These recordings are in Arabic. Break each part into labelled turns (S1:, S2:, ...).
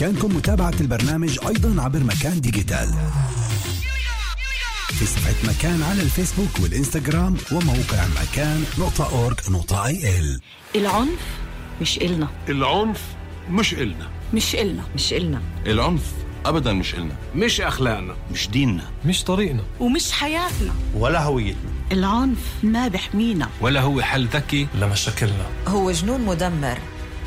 S1: بإمكانكم متابعة البرنامج أيضا عبر مكان ديجيتال. في صفحة مكان على الفيسبوك والإنستغرام وموقع مكان نقطة أورج نقطة أي إل.
S2: العنف مش إلنا.
S3: العنف مش إلنا.
S2: مش إلنا.
S4: مش إلنا.
S5: العنف ابدا مش إلنا.
S3: مش أخلاقنا.
S5: مش ديننا.
S6: مش طريقنا.
S2: ومش حياتنا.
S7: ولا هويتنا.
S2: العنف ما بحمينا.
S6: ولا هو حل ذكي. لمشاكلنا.
S4: هو جنون مدمر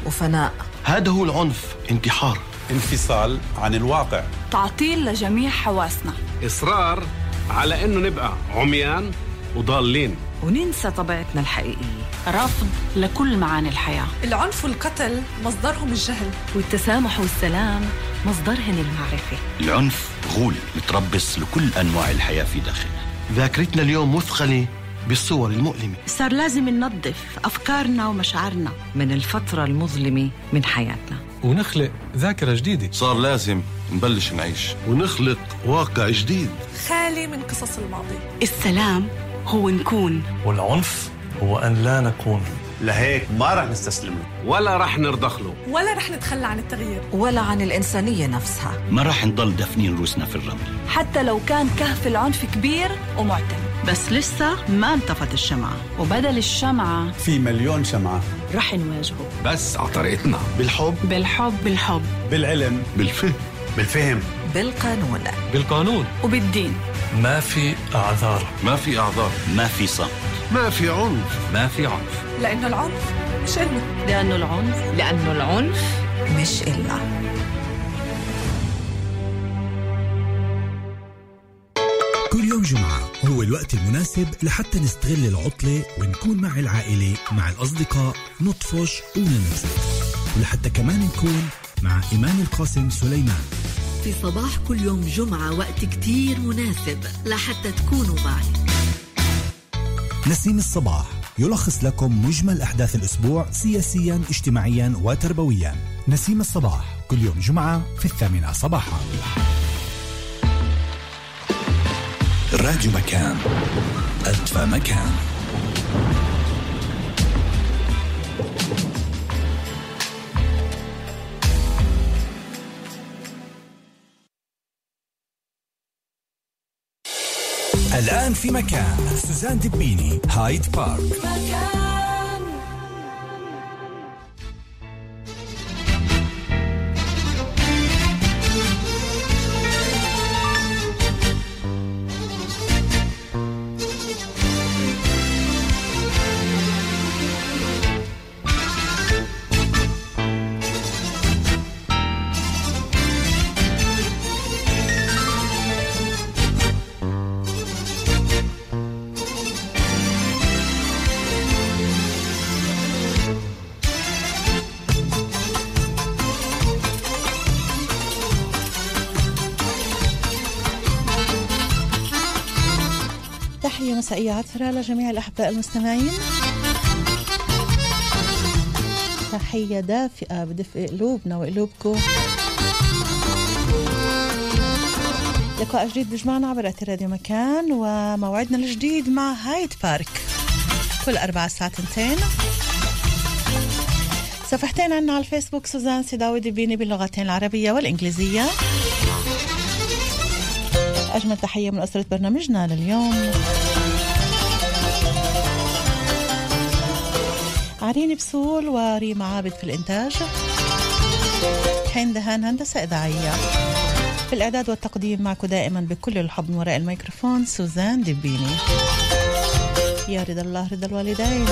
S4: وفناء.
S5: هذا هو العنف انتحار.
S7: انفصال عن الواقع.
S2: تعطيل لجميع حواسنا.
S3: إصرار على إنه نبقى عميان وضالين.
S4: وننسى طبيعتنا الحقيقية.
S2: رفض لكل معاني الحياة.
S8: العنف والقتل مصدرهم الجهل.
S2: والتسامح والسلام مصدرهن المعرفة.
S5: العنف غول متربص لكل أنواع الحياة في داخلنا. ذاكرتنا اليوم مثقله بالصور المؤلمة.
S2: صار لازم ننظف أفكارنا ومشاعرنا
S4: من الفترة المظلمة من حياتنا.
S6: ونخلق ذاكرة جديدة.
S5: صار لازم نبلش نعيش.
S3: ونخلق واقع جديد.
S8: خالي من قصص الماضي.
S2: السلام هو نكون.
S6: والعنف هو أن لا نكون.
S7: لهيك ما رح نستسلم له.
S3: ولا رح نرضخ له.
S8: ولا رح نتخلى عن التغيير.
S4: ولا عن الإنسانية نفسها.
S5: ما راح نضل دفنين روسنا في الرمل.
S2: حتى لو كان كهف العنف كبير ومعتم. بس لسه ما انطفت الشمعة. وبدل الشمعة
S7: في مليون شمعة.
S2: رح نواجهه.
S3: بس على طريقتنا.
S5: بالحب.
S2: بالحب. بالحب.
S7: بالعلم.
S5: بالفهم.
S7: بالفهم.
S4: بالقانون.
S6: بالقانون.
S2: وبالدين.
S6: ما في أعذار.
S5: ما في أعذار. ما في صمت.
S3: ما في عنف.
S6: ما في عنف.
S8: لأنه العنف مش إلنا
S2: لأنه العنف
S4: لأنه العنف مش إلنا
S1: كل يوم جمعة هو الوقت المناسب لحتى نستغل العطلة ونكون مع العائلة مع الأصدقاء نطفش وننبسط ولحتى كمان نكون مع إيمان القاسم سليمان.
S9: في صباح كل يوم جمعة وقت كتير مناسب لحتى تكونوا معي.
S1: نسيم الصباح يلخص لكم مجمل أحداث الأسبوع سياسيا اجتماعيا وتربويا. نسيم الصباح كل يوم جمعة في الثامنة صباحا. راديو مكان أدفى مكان. الآن في مكان. سوزان دبيني هايد بارك.
S10: تحية مسائية عطرة لجميع الأحباء المستمعين. تحية دافئة بدفء قلوبنا وقلوبكم. لقاء جديد بجمعنا عبر أثير راديو مكان وموعدنا الجديد مع هايد بارك. كل أربعة الساعة تنتين صفحتين عنا على الفيسبوك سوزان سيداوي دبيني باللغتين العربية والإنجليزية. أجمل تحية من أسرة برنامجنا لليوم. عرين بسول وريما عابد في الإنتاج. حين دهان هندسة إذاعية. في الإعداد والتقديم معكم دائما بكل الحب من وراء الميكروفون سوزان دبيني يا رضا الله رضا الوالدين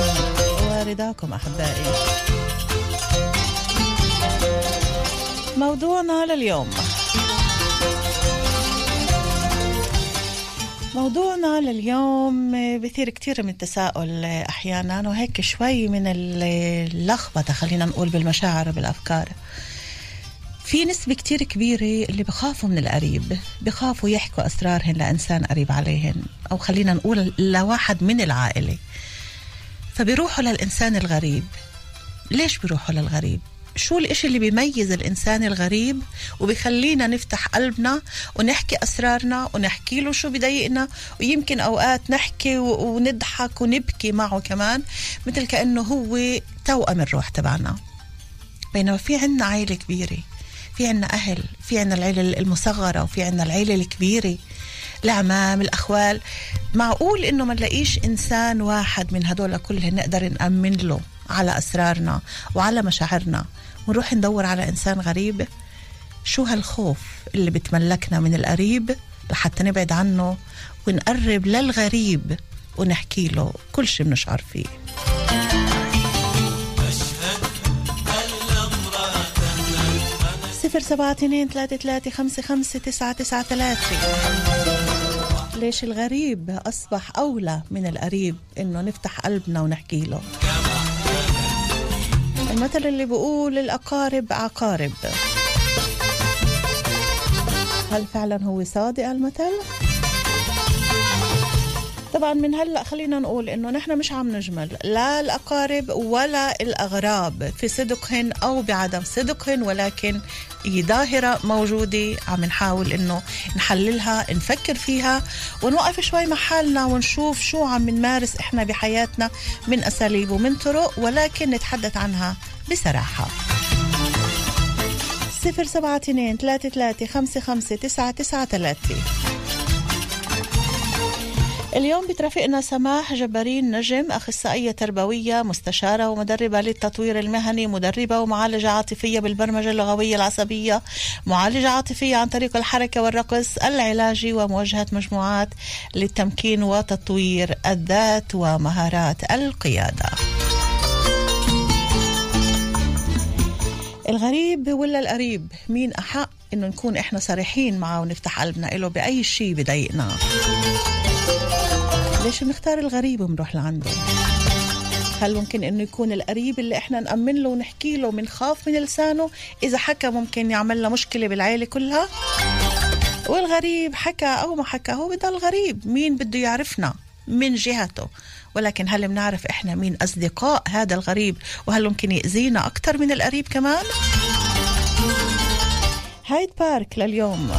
S10: ورضاكم أحبائي. موضوعنا لليوم. موضوعنا لليوم بثير كتير من التساؤل أحيانا وهيك شوي من اللخبطة خلينا نقول بالمشاعر وبالأفكار. في نسبة كتير كبيرة اللي بخافوا من القريب بخافوا يحكوا أسرارهن لإنسان قريب عليهن أو خلينا نقول لواحد من العائلة. فبيروحوا للإنسان الغريب. ليش بيروحوا للغريب؟ شو الإشي اللي بيميز الإنسان الغريب وبيخلينا نفتح قلبنا ونحكي أسرارنا ونحكي له شو بضايقنا؟ ويمكن أوقات نحكي ونضحك ونبكي معه كمان مثل كأنه هو توأم الروح تبعنا. بينما في عنا عائله كبيرة في عنا أهل في عنا العيلة المصغرة وفي عنا العيلة الكبيرة الأعمام الأخوال. معقول إنه ما نلاقيش إنسان واحد من هدول كلهم نقدر نأمن له؟ على أسرارنا وعلى مشاعرنا. ونروح ندور على إنسان غريب. شو هالخوف اللي بتملكنا من القريب لحتى نبعد عنه ونقرب للغريب ونحكي له كل شيء بنشعر فيه. صفر سبعة اثنين ثلاثة ثلاثة خمسة خمسة تسعة تسعة ثلاثة. ليش الغريب أصبح أولى من القريب إنه نفتح قلبنا ونحكي له؟ المثل اللي بيقول الأقارب عقارب هل فعلا هو صادق المثل؟ طبعا من هلأ خلينا نقول إنه نحن مش عم نجمل لا الأقارب ولا الأغراب في صدقهن أو بعدم صدقهن ولكن هي ظاهرة موجودة عم نحاول إنه نحللها نفكر فيها ونوقف شوي مع حالنا ونشوف شو عم نمارس إحنا بحياتنا من أساليب ومن طرق ولكن نتحدث عنها بصراحة. صفر سبعة اثنين ثلاثة ثلاثة خمسة خمسة تسعة تسعة ثلاثة. اليوم بترافقنا سماح جبارين نجم أخصائية تربوية مستشارة ومدربة للتطوير المهني مدربة ومعالجة عاطفية بالبرمجة اللغوية العصبية معالجة عاطفية عن طريق الحركة والرقص العلاجي ومواجهة مجموعات للتمكين وتطوير الذات ومهارات القيادة. الغريب ولا القريب؟ مين أحق إنه نكون إحنا صريحين معه ونفتح قلبنا له بأي شيء بضايقنا ليش بنختار الغريب وبنروح لعنده؟ هل ممكن إنه يكون القريب اللي إحنا نأمن له ونحكي له ونخاف من لسانه؟ إذا حكى ممكن يعمل لنا مشكلة بالعيلة كلها؟ والغريب حكى أو ما حكى هو بضل غريب. مين بده يعرفنا من جهته؟ ولكن هل بنعرف إحنا مين أصدقاء هذا الغريب؟ وهل ممكن يأذينا أكثر من القريب كمان؟ هايد بارك لليوم.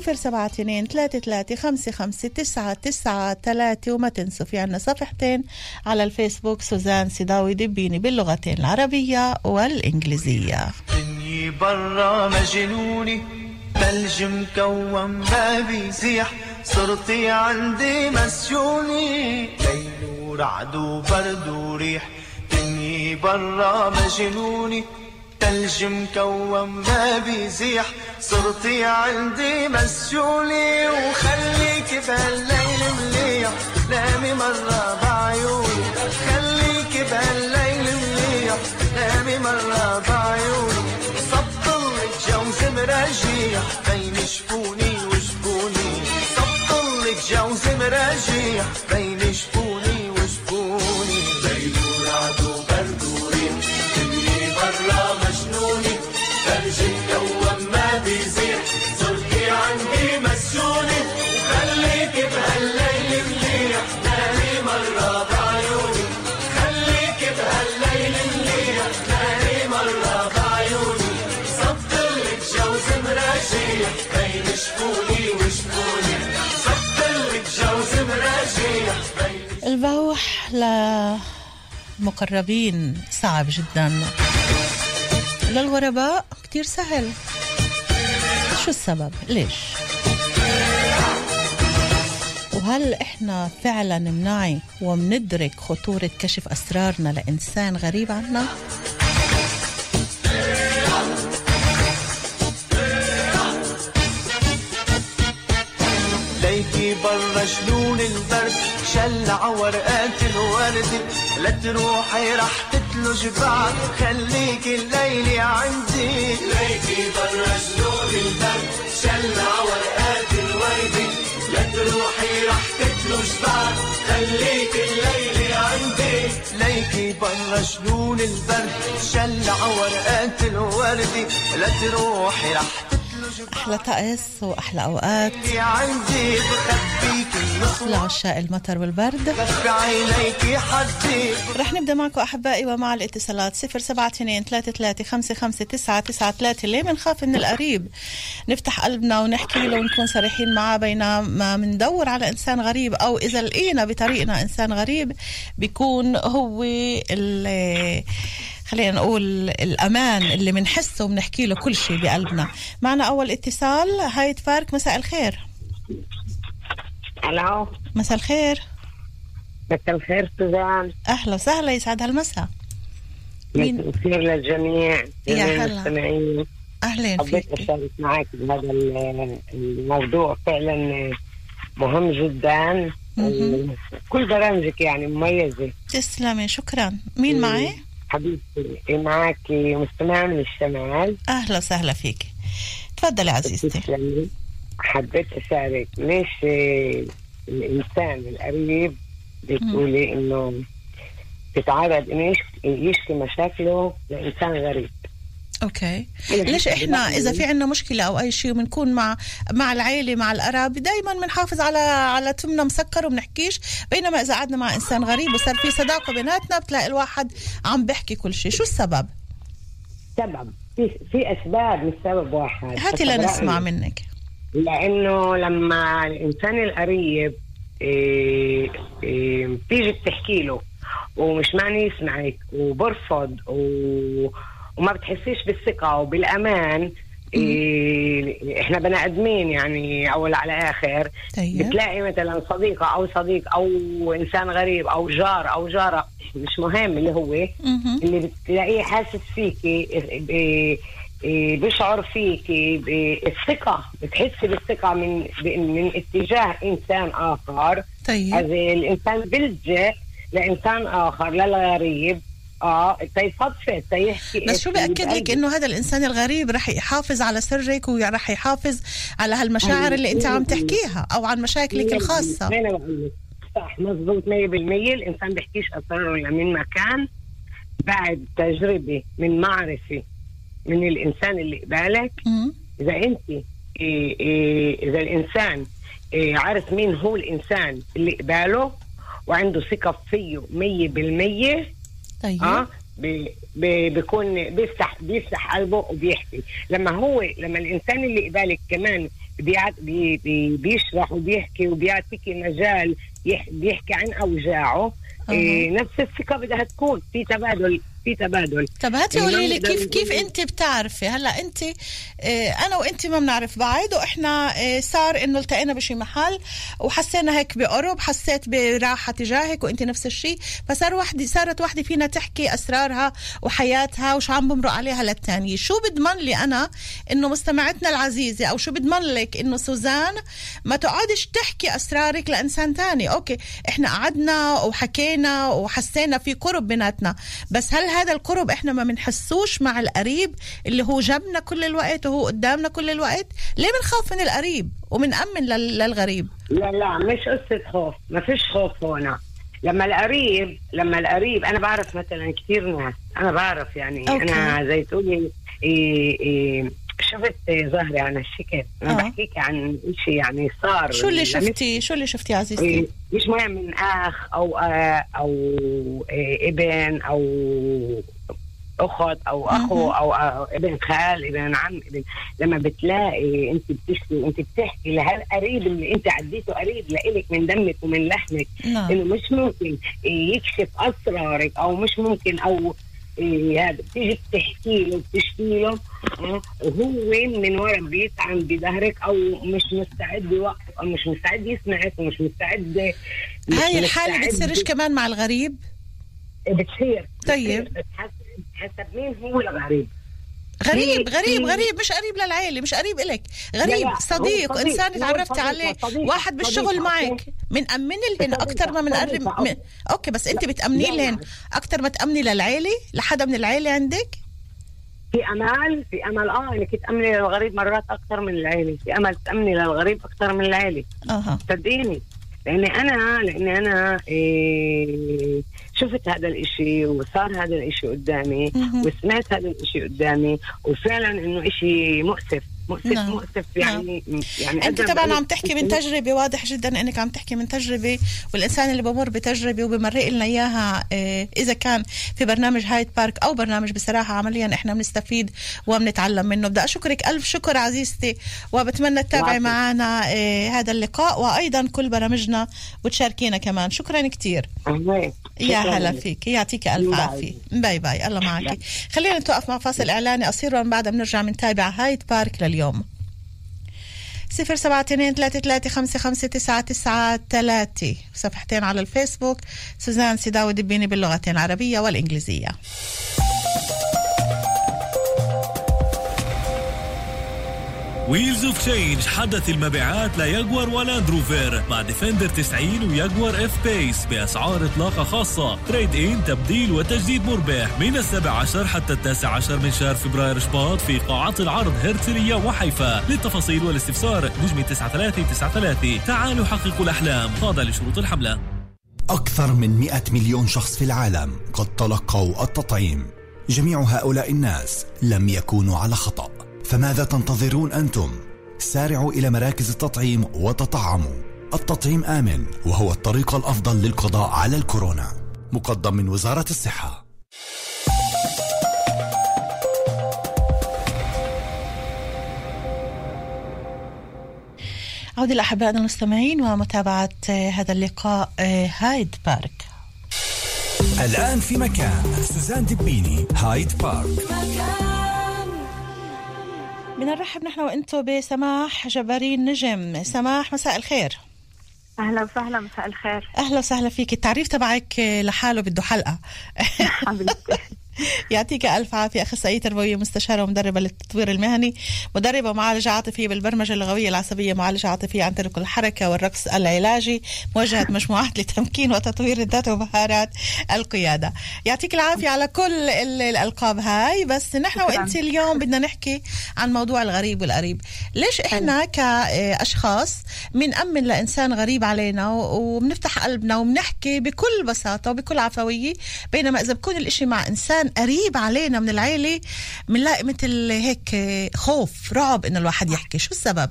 S10: 072 3355993 وما تنسوا في عنا صفحتين على الفيسبوك سوزان سيداوي دبيني باللغتين العربية والإنجليزية.
S11: دنيا برا مجنوني ثلج مكوم ما بيزيح صرتي عندي مسجوني ليل ورعد وبرد وريح دنيا برا مجنوني. تلج مكون ما بيزيح. صرتي عندي مسجوني وخليك بهالليل مليح. نامي مرة بعيوني. خليك بهالليل مليح. نامي مرة بعيوني. صبطلك جوز مراجيح بين شفوني وشفوني صبطلك جوز مراجيح بين شفوني
S10: البوح لمقربين صعب جدا. للغرباء كتير سهل. شو السبب؟ ليش؟ وهل إحنا فعلا منعي ومندرك خطورة كشف أسرارنا لإنسان غريب عنا؟
S11: ليكي برا جنون البرد شلع ورقات الورد. لا تروحي رح تتلج بعد. خليكي الليلة عندي. ليكي برا جنون البرد شلع ورقات الورد. لا تروحي رح تتلج بعد. خليكي الليلة عندي. ليكي برا جنون البرد شلع ورقات الورد. لا تروحي رح
S10: أحلى طقس وأحلى أوقات. لعشاق المطر والبرد. رح نبدأ معكم أحبائي ومع الاتصالات. صفر سبعة اثنين ثلاثة ثلاثة خمسة خمسة تسعة تسعة ثلاثة. ليه بنخاف من القريب. نفتح قلبنا ونحكي له ونكون صريحين معاه بينما بندور على إنسان غريب أو إذا لقينا بطريقنا إنسان غريب بيكون هو اللي خلينا نقول الأمان اللي بنحسه وبنحكي له كل شيء بقلبنا. معنا أول اتصال. هايد فارك مساء الخير.
S12: ألو.
S10: مساء الخير.
S12: مساء الخير سوزان.
S10: أهلا وسهلا يسعد هالمساء.
S12: مين؟ الخير للجميع
S10: يا هلا. أهلين
S12: حبيت أشارك معك بهذا ال- الموضوع. فعلا مهم جدا. كل برامجك يعني مميزة.
S10: تسلمي شكرا. مين معي؟
S12: حبيبتي معك مستمع من الشمال.
S10: أهلا وسهلا فيك. تفضلي عزيزتي.
S12: حبيت أشارك ليش الإنسان القريب بتقولي إنه بتعرض إنه يشكي- يشكي مشاكله لإنسان غريب؟ أوكي.
S10: ليش
S12: إحنا.
S10: إذا في عندنا مشكلة أو أي شيء وبنكون مع مع العيلة مع القراب دائما بنحافظ على على تمنا مسكر وبنحكيش بينما إذا قعدنا مع إنسان غريب وصار في صداقة بيناتنا بتلاقي الواحد عم بيحكي كل شيء. شو السبب؟
S12: سبب في في أسباب مش سبب واحد.
S10: هاتي لنسمع. منك.
S12: لأنه لما الإنسان القريب إيه إيه بتيجي بتحكي له ومش معني يسمعك وبرفض و... وما بتحسيش بالثقة وبالأمان. إيه إحنا بني آدمين يعني أول على آخر.
S10: طيب.
S12: بتلاقي مثلا صديقة أو صديق أو إنسان غريب أو جار أو جارة مش مهم اللي هو اللي بتلاقيه حاسس فيكي ب- ب- بيشعر فيكي بالثقة بتحسي بالثقة من من اتجاه إنسان آخر.
S10: طيب.
S12: هذا الإنسان بيلجأ لإنسان آخر للغريب آه تيفضفض تيحكي
S10: بس شو بأكد لك. إنه هذا الإنسان الغريب رح يحافظ على سرك ورح يحافظ على هالمشاعر اللي أنت عم تحكيها أو عن مشاكلك الخاصة.
S12: أنا بقول صح مضبوط 100% الإنسان بيحكيش أسراره لمن مكان بعد تجربة من معرفة من الإنسان اللي قبالك إيه إيه إذا الإنسان إيه عارف مين هو الإنسان اللي قباله وعنده ثقة فيه مية بالمية
S10: طيب.
S12: آه بي- بي- بيكون بيفتح بيفتح قلبه وبيحكي. لما هو لما الإنسان اللي قبالك كمان بي بي بيشرح وبيحكي وبيعطيكي مجال يح بيحكي عن أوجاعه إيه نفس الثقة بدها تكون في تبادل في تبادل.
S10: طب هاتي قولي لي كيف كيف أنت بتعرفي؟ هلا أنت آه أنا وأنت ما بنعرف بعض وإحنا آه صار إنه التقينا بشي محل وحسينا هيك بقرب حسيت براحة تجاهك وأنت نفس الشيء فصار وحدي صارت وحده فينا تحكي أسرارها وحياتها وشو عم بمرق عليها للتانية. شو بضمن لي أنا إنه مستمعتنا العزيزة أو شو بضمن لك إنه سوزان ما تقعدش تحكي أسرارك لإنسان تاني؟ okay إحنا قعدنا وحكينا وحسينا في قرب بيناتنا بس هل هذا القرب إحنا ما بنحسوش مع القريب اللي هو جنبنا كل الوقت وهو قدامنا كل الوقت. ليه بنخاف من القريب ومنأمن لل- للغريب؟
S12: لا لا مش قصة خوف. ما فيش خوف هنا. لما القريب لما القريب أنا بعرف مثلا كثير ناس. أنا بعرف يعني
S10: أوكي.
S12: أنا زي تقولي إيه إيه شفت ظهري عن الشكل؟ أنا
S10: آه.
S12: بحكيك عن شيء يعني صار
S10: شو اللي شفتي؟ شو اللي شفتي عزيزتي؟
S12: إيه، مش مهم من أخ أو آه أو إيه ابن أو أخت أو أخو أو أو ابن خال ابن عم ابن. لما بتلاقي أنت بتشكي أنت بتحكي لهالقريب اللي أنت عديته قريب لإلك من دمك ومن لحمك
S10: نعم.
S12: إنه مش ممكن يكشف أسرارك أو مش ممكن أو هذا بتيجي بتحكي له. بتشكي له وهو من ورا بيطعن بظهرك أو مش مستعد يوقف أو مش مستعد يسمعك ومش مستعد مش
S10: هاي الحالة
S12: مستعد-
S10: بتصيرش كمان مع الغريب؟
S12: بتصير.
S10: طيب.
S12: حسب مين هو الغريب؟
S10: غريب غريب غريب. مش قريب للعيلة مش قريب إلك. غريب. صديق
S12: صديق،
S10: تعرفتي
S12: صديق،
S10: عليه. واحد بالشغل معك. من أمن لهن أكتر ما من قرب
S12: صديقة،
S10: من... أوكي بس بتأمني
S12: لا،
S10: لهن
S12: لا.
S10: أكتر ما تأمني للعيلة لحدا من العيلة عندك؟
S12: في امل في امل آه انك تامني للغريب مرات أكثر من العيله في امل تأمني للغريب أكثر من
S10: أها.
S12: صدقيني لأني أنا لأني أنا إيه شفت هذا الإشي وصار هذا الإشي قدامي. وسمعت هذا الإشي قدامي وفعلا إنه إشي مؤسف مؤسف
S10: نعم.
S12: مؤسف يعني يعني أنت
S10: طبعا عم تحكي من تجربة واضح جدا إنك عم تحكي من تجربة والإنسان اللي بمر بتجربة وبمرق لنا إياها آه، إذا كان في برنامج هايد بارك أو برنامج بصراحة عمليا إحنا بنستفيد وبنتعلم منه. بدي أشكرك ألف شكر عزيزتي وبتمنى تتابعي. معنا آه، هذا اللقاء وأيضا كل برامجنا وتشاركينا كمان. شكرا كثير. يا هلا. فيك. يعطيك
S12: ألف.
S10: عافية. bye bye. الله معك. خلينا نتوقف مع فاصل إعلاني. قصير ومن بعدها بنرجع بنتابع هايد بارك لليوم. صفر سبعة اثنين ثلاثة ثلاثة خمسة خمسة تسعة تسعة ثلاثة. صفحتين على الفيسبوك. سوزان سيداوي دبيني باللغتين العربية والإنجليزية.
S13: Wheels of Change حدث المبيعات لياجوار ولاند روفر مع ديفندر 90 وياجوار اف بيس بأسعار إطلاقة خاصة. تريد ان تبديل وتجديد مربح من السابع عشر حتى التاسع عشر من شهر فبراير شباط في قاعات العرض هرتلية وحيفا. للتفاصيل والاستفسار نجمي 9393 تعالوا حققوا الأحلام. خاضع لشروط الحملة.
S1: أكثر من 100 مليون شخص في العالم قد تلقوا التطعيم. جميع هؤلاء الناس لم يكونوا على خطأ. فماذا تنتظرون أنتم؟ سارعوا إلى مراكز التطعيم وتطعموا. التطعيم آمن وهو الطريقة الأفضل للقضاء على الكورونا. مقدم من وزارة الصحة.
S10: عودة لأحبائنا المستمعين ومتابعة آه، هذا اللقاء آه، هايد بارك.
S13: الآن في مكان سوزان دبيني هايد بارك.
S10: بنرحب نحن وأنتم بسماح جبارين نجم. سماح مساء الخير.
S14: أهلا وسهلا مساء الخير.
S10: أهلا وسهلا فيك التعريف تبعك لحاله بده حلقة.
S14: حبيبتي
S10: يعطيك ألف عافية اخصائيه تربويه مستشاره ومدربه للتطوير المهني مدربة معالجة عاطفية بالبرمجة اللغوية العصبية معالجة عاطفية عن طريق الحركة والرقص العلاجي موجهه مجموعات لتمكين وتطوير الذات ومهارات القيادة. يعطيك العافية على كل ال- الألقاب هاي. بس نحن. وانت اليوم بدنا نحكي عن موضوع الغريب والقريب. ليش إحنا كاشخاص بنأمن لإنسان غريب علينا وبنفتح قلبنا وبنحكي بكل بساطة وبكل عفوية بينما إذا بكون الإشي مع انسان قريب علينا من العيلة بنلاقي مثل هيك خوف رعب إنه الواحد يحكي. شو السبب؟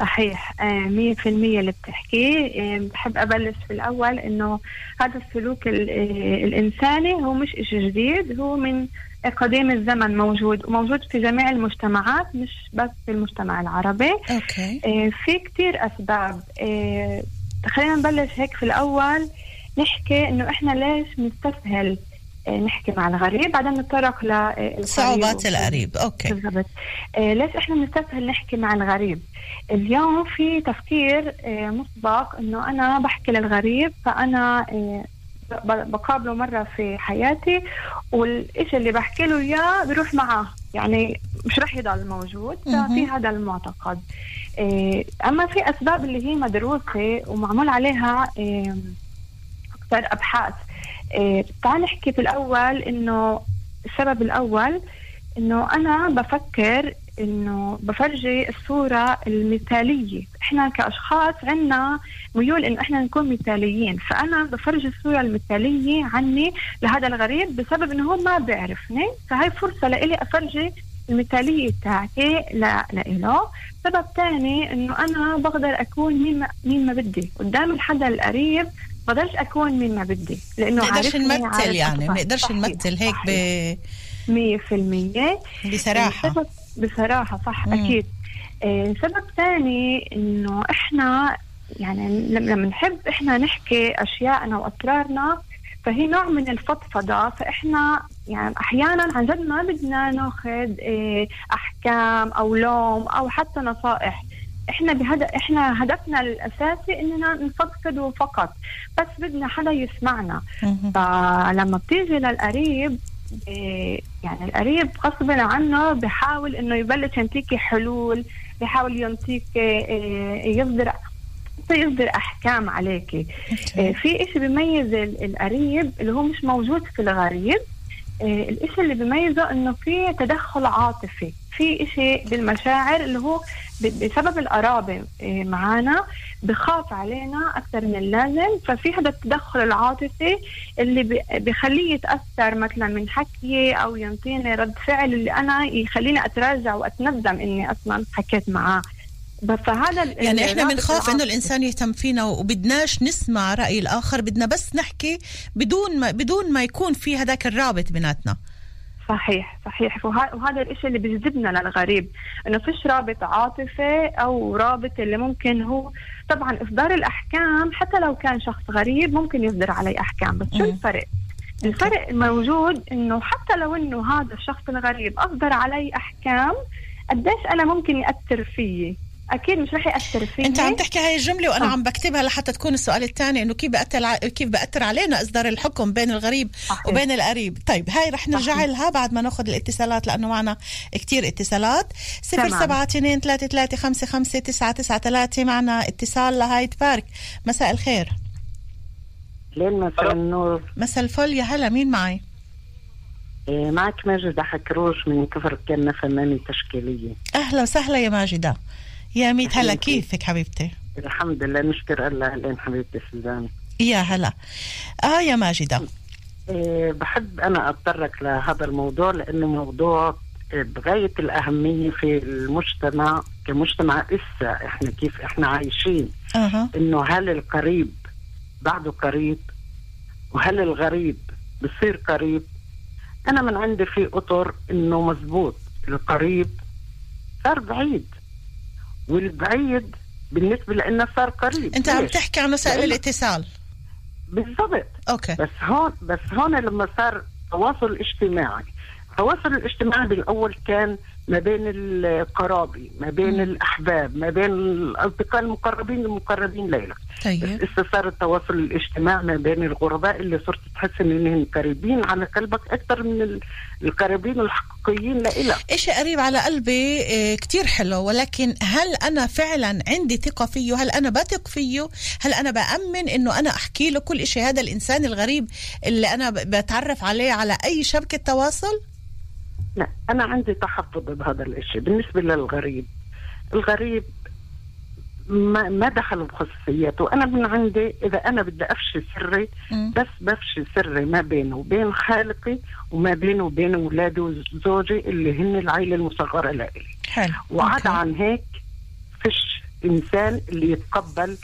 S14: صحيح. آه، مية في المية اللي بتحكيه آه، بحب أبلش في الأول إنه هذا السلوك ال- آه، الإنساني هو مش إشي جديد هو من قديم الزمن موجود وموجود في جميع المجتمعات مش بس في المجتمع العربي.
S10: أوكي.
S14: آه، في كتير أسباب. آه، خلينا نبلش هيك في الأول. نحكي إنه إحنا ليش نستسهل آه، نحكي مع الغريب بعدين نتطرق ل
S10: صعوبات القريب أوكي.
S14: بالضبط. آه ليش إحنا بنستسهل نحكي مع الغريب؟ اليوم في تفكير آه مسبق إنه أنا بحكي للغريب فأنا آه بقابله مرة في حياتي والإشي اللي بحكي له إياه بيروح معاه. يعني مش رح يضل موجود ففي هذا المعتقد. آه، أما في أسباب اللي هي مدروسة ومعمول عليها آه، أكثر أبحاث. آه، تعال نحكي في الأول إنه السبب الأول إنه أنا بفكر إنه بفرجي الصورة المثالية. إحنا كأشخاص عنا ميول إنه إحنا نكون مثاليين. فأنا بفرجي الصورة المثالية عني لهذا الغريب بسبب إنه هو ما بيعرفني. فهي فرصة لإلي أفرجي المثالية تاعتي لإله. سبب تاني إنه أنا بقدر أكون مين ما, مين ما بدي. قدام الحدا القريب بقدرش أكون مين ما بدي لأنه
S10: نقدرش نمثل يعني
S14: صحيح،
S10: نمثل هيك ب
S14: مية في المية.
S10: بصراحة.
S14: سبب بصراحة صح
S10: مم.
S14: أكيد. آه، سبب ثاني إنه إحنا يعني لما نحب إحنا نحكي أشياءنا وأسرارنا فهي نوع من الفضفضة. فإحنا يعني أحيانا عن جد ما بدنا ناخذ آه، أحكام أو لوم أو حتى نصائح. إحنا بهدف إحنا هدفنا الأساسي إننا نفضفض فقط بس بدنا حدا يسمعنا. فلما بتيجي للقريب يعني القريب غصبا عنه بحاول إنه يبلش ينطيكي حلول بحاول ينطيك إيه، يصدر يصدر أحكام عليكي. إيه، في إشي بيميز ال- القريب اللي هو مش موجود في الغريب إيه، الإشي اللي بيميزه إنه في تدخل عاطفي في إشي بالمشاعر اللي هو بسبب القرابة إيه، معانا بخاف علينا أكثر من اللازم. ففي هذا التدخل العاطفي اللي بخليه يتأثر مثلا من حكي أو ينطيني رد فعل اللي أنا يخليني أتراجع وأتندم إني أصلا حكيت معاه. فهذا
S10: يعني
S14: إحنا
S10: بنخاف
S14: إنه.
S10: الإنسان يهتم فينا وبدناش نسمع رأي الآخر بدنا بس نحكي بدون ما بدون ما يكون في هذاك الرابط بيناتنا.
S14: صحيح صحيح. وه- وهذا الإشي اللي بيجذبنا للغريب إنه فيش رابط عاطفي أو رابط اللي ممكن هو طبعا إصدار الأحكام حتى لو كان شخص غريب ممكن يصدر علي أحكام بس شو الفرق؟ الفرق الموجود إنه حتى لو إنه هذا الشخص الغريب أصدر علي أحكام قديش أنا ممكن يأثر فيي؟ أكيد مش رح يأثر فيي
S10: أنت عم تحكي هاي الجملة وأنا
S14: آه.
S10: عم بكتبها لحتى تكون السؤال الثاني إنه كيف بأثر ع- كيف بأثر علينا إصدار الحكم بين الغريب
S14: صحيح.
S10: وبين القريب. طيب هاي رح نرجع
S14: صحيح.
S10: لها بعد ما ناخذ الاتصالات لأنه معنا كتير اتصالات. صفر
S14: تمام.
S10: سبعة اثنين ثلاثة ثلاثة خمسة خمسة تسعة تسعة ثلاثة معنا اتصال لهايد بارك. مساء الخير.
S15: لين مساء النور؟
S10: مساء الفل. يا هلا مين معي؟
S15: إيه، معك ماجدة حكروش من كفر كنا فنانة تشكيلية
S10: أهلا وسهلا يا ماجدة. يا ميت هلا كيفك حبيبتي؟
S15: الحمد لله نشكر الله لين حبيبتي سوزان
S10: يا هلا. آه يا ماجدة.
S15: إيه، بحب أنا أتطرق لهذا الموضوع لأنه موضوع إيه، بغاية الأهمية في المجتمع كمجتمع إسا إحنا كيف إحنا عايشين.
S10: أها.
S15: إنه هل القريب بعده قريب؟ وهل الغريب بصير قريب؟ أنا من عندي في أطر إنه مزبوط القريب صار بعيد. والبعيد بالنسبة لنا صار قريب.
S10: أنت عم؟ تحكي عن وسائل الاتصال.
S15: بالضبط.
S10: أوكي.
S15: بس هون بس هون لما صار تواصل اجتماعي. التواصل الاجتماعي بالأول كان ما بين القرابي ما بين الأحباب ما بين الأصدقاء المقربين المقربين ليلى.
S10: طيب.
S15: صار التواصل الاجتماعي ما بين الغرباء اللي صرت تحس إنهم قريبين على قلبك أكثر من ال- القريبين الحقيقيين لإلك.
S10: إشي قريب على قلبي؟ إيه، كتير حلو. ولكن هل أنا فعلا عندي ثقة فيه؟ هل أنا بثق فيه؟ هل أنا بأمن إنه أنا أحكي له كل إشي؟ هذا الإنسان الغريب اللي أنا ب- بتعرف عليه على أي شبكة تواصل؟
S15: لا أنا عندي تحفظ بهذا الإشي بالنسبة للغريب. الغريب ما ما دخل بخصوصياته. أنا من عندي إذا أنا بدي أفشي سري بس بفشي سري ما بينه وبين خالقي وما بينه وبين أولادي وزوجي اللي هن العائلة المصغرة لإلي.
S10: حلو.
S15: وعدا عن هيك فيش إنسان اللي يتقبل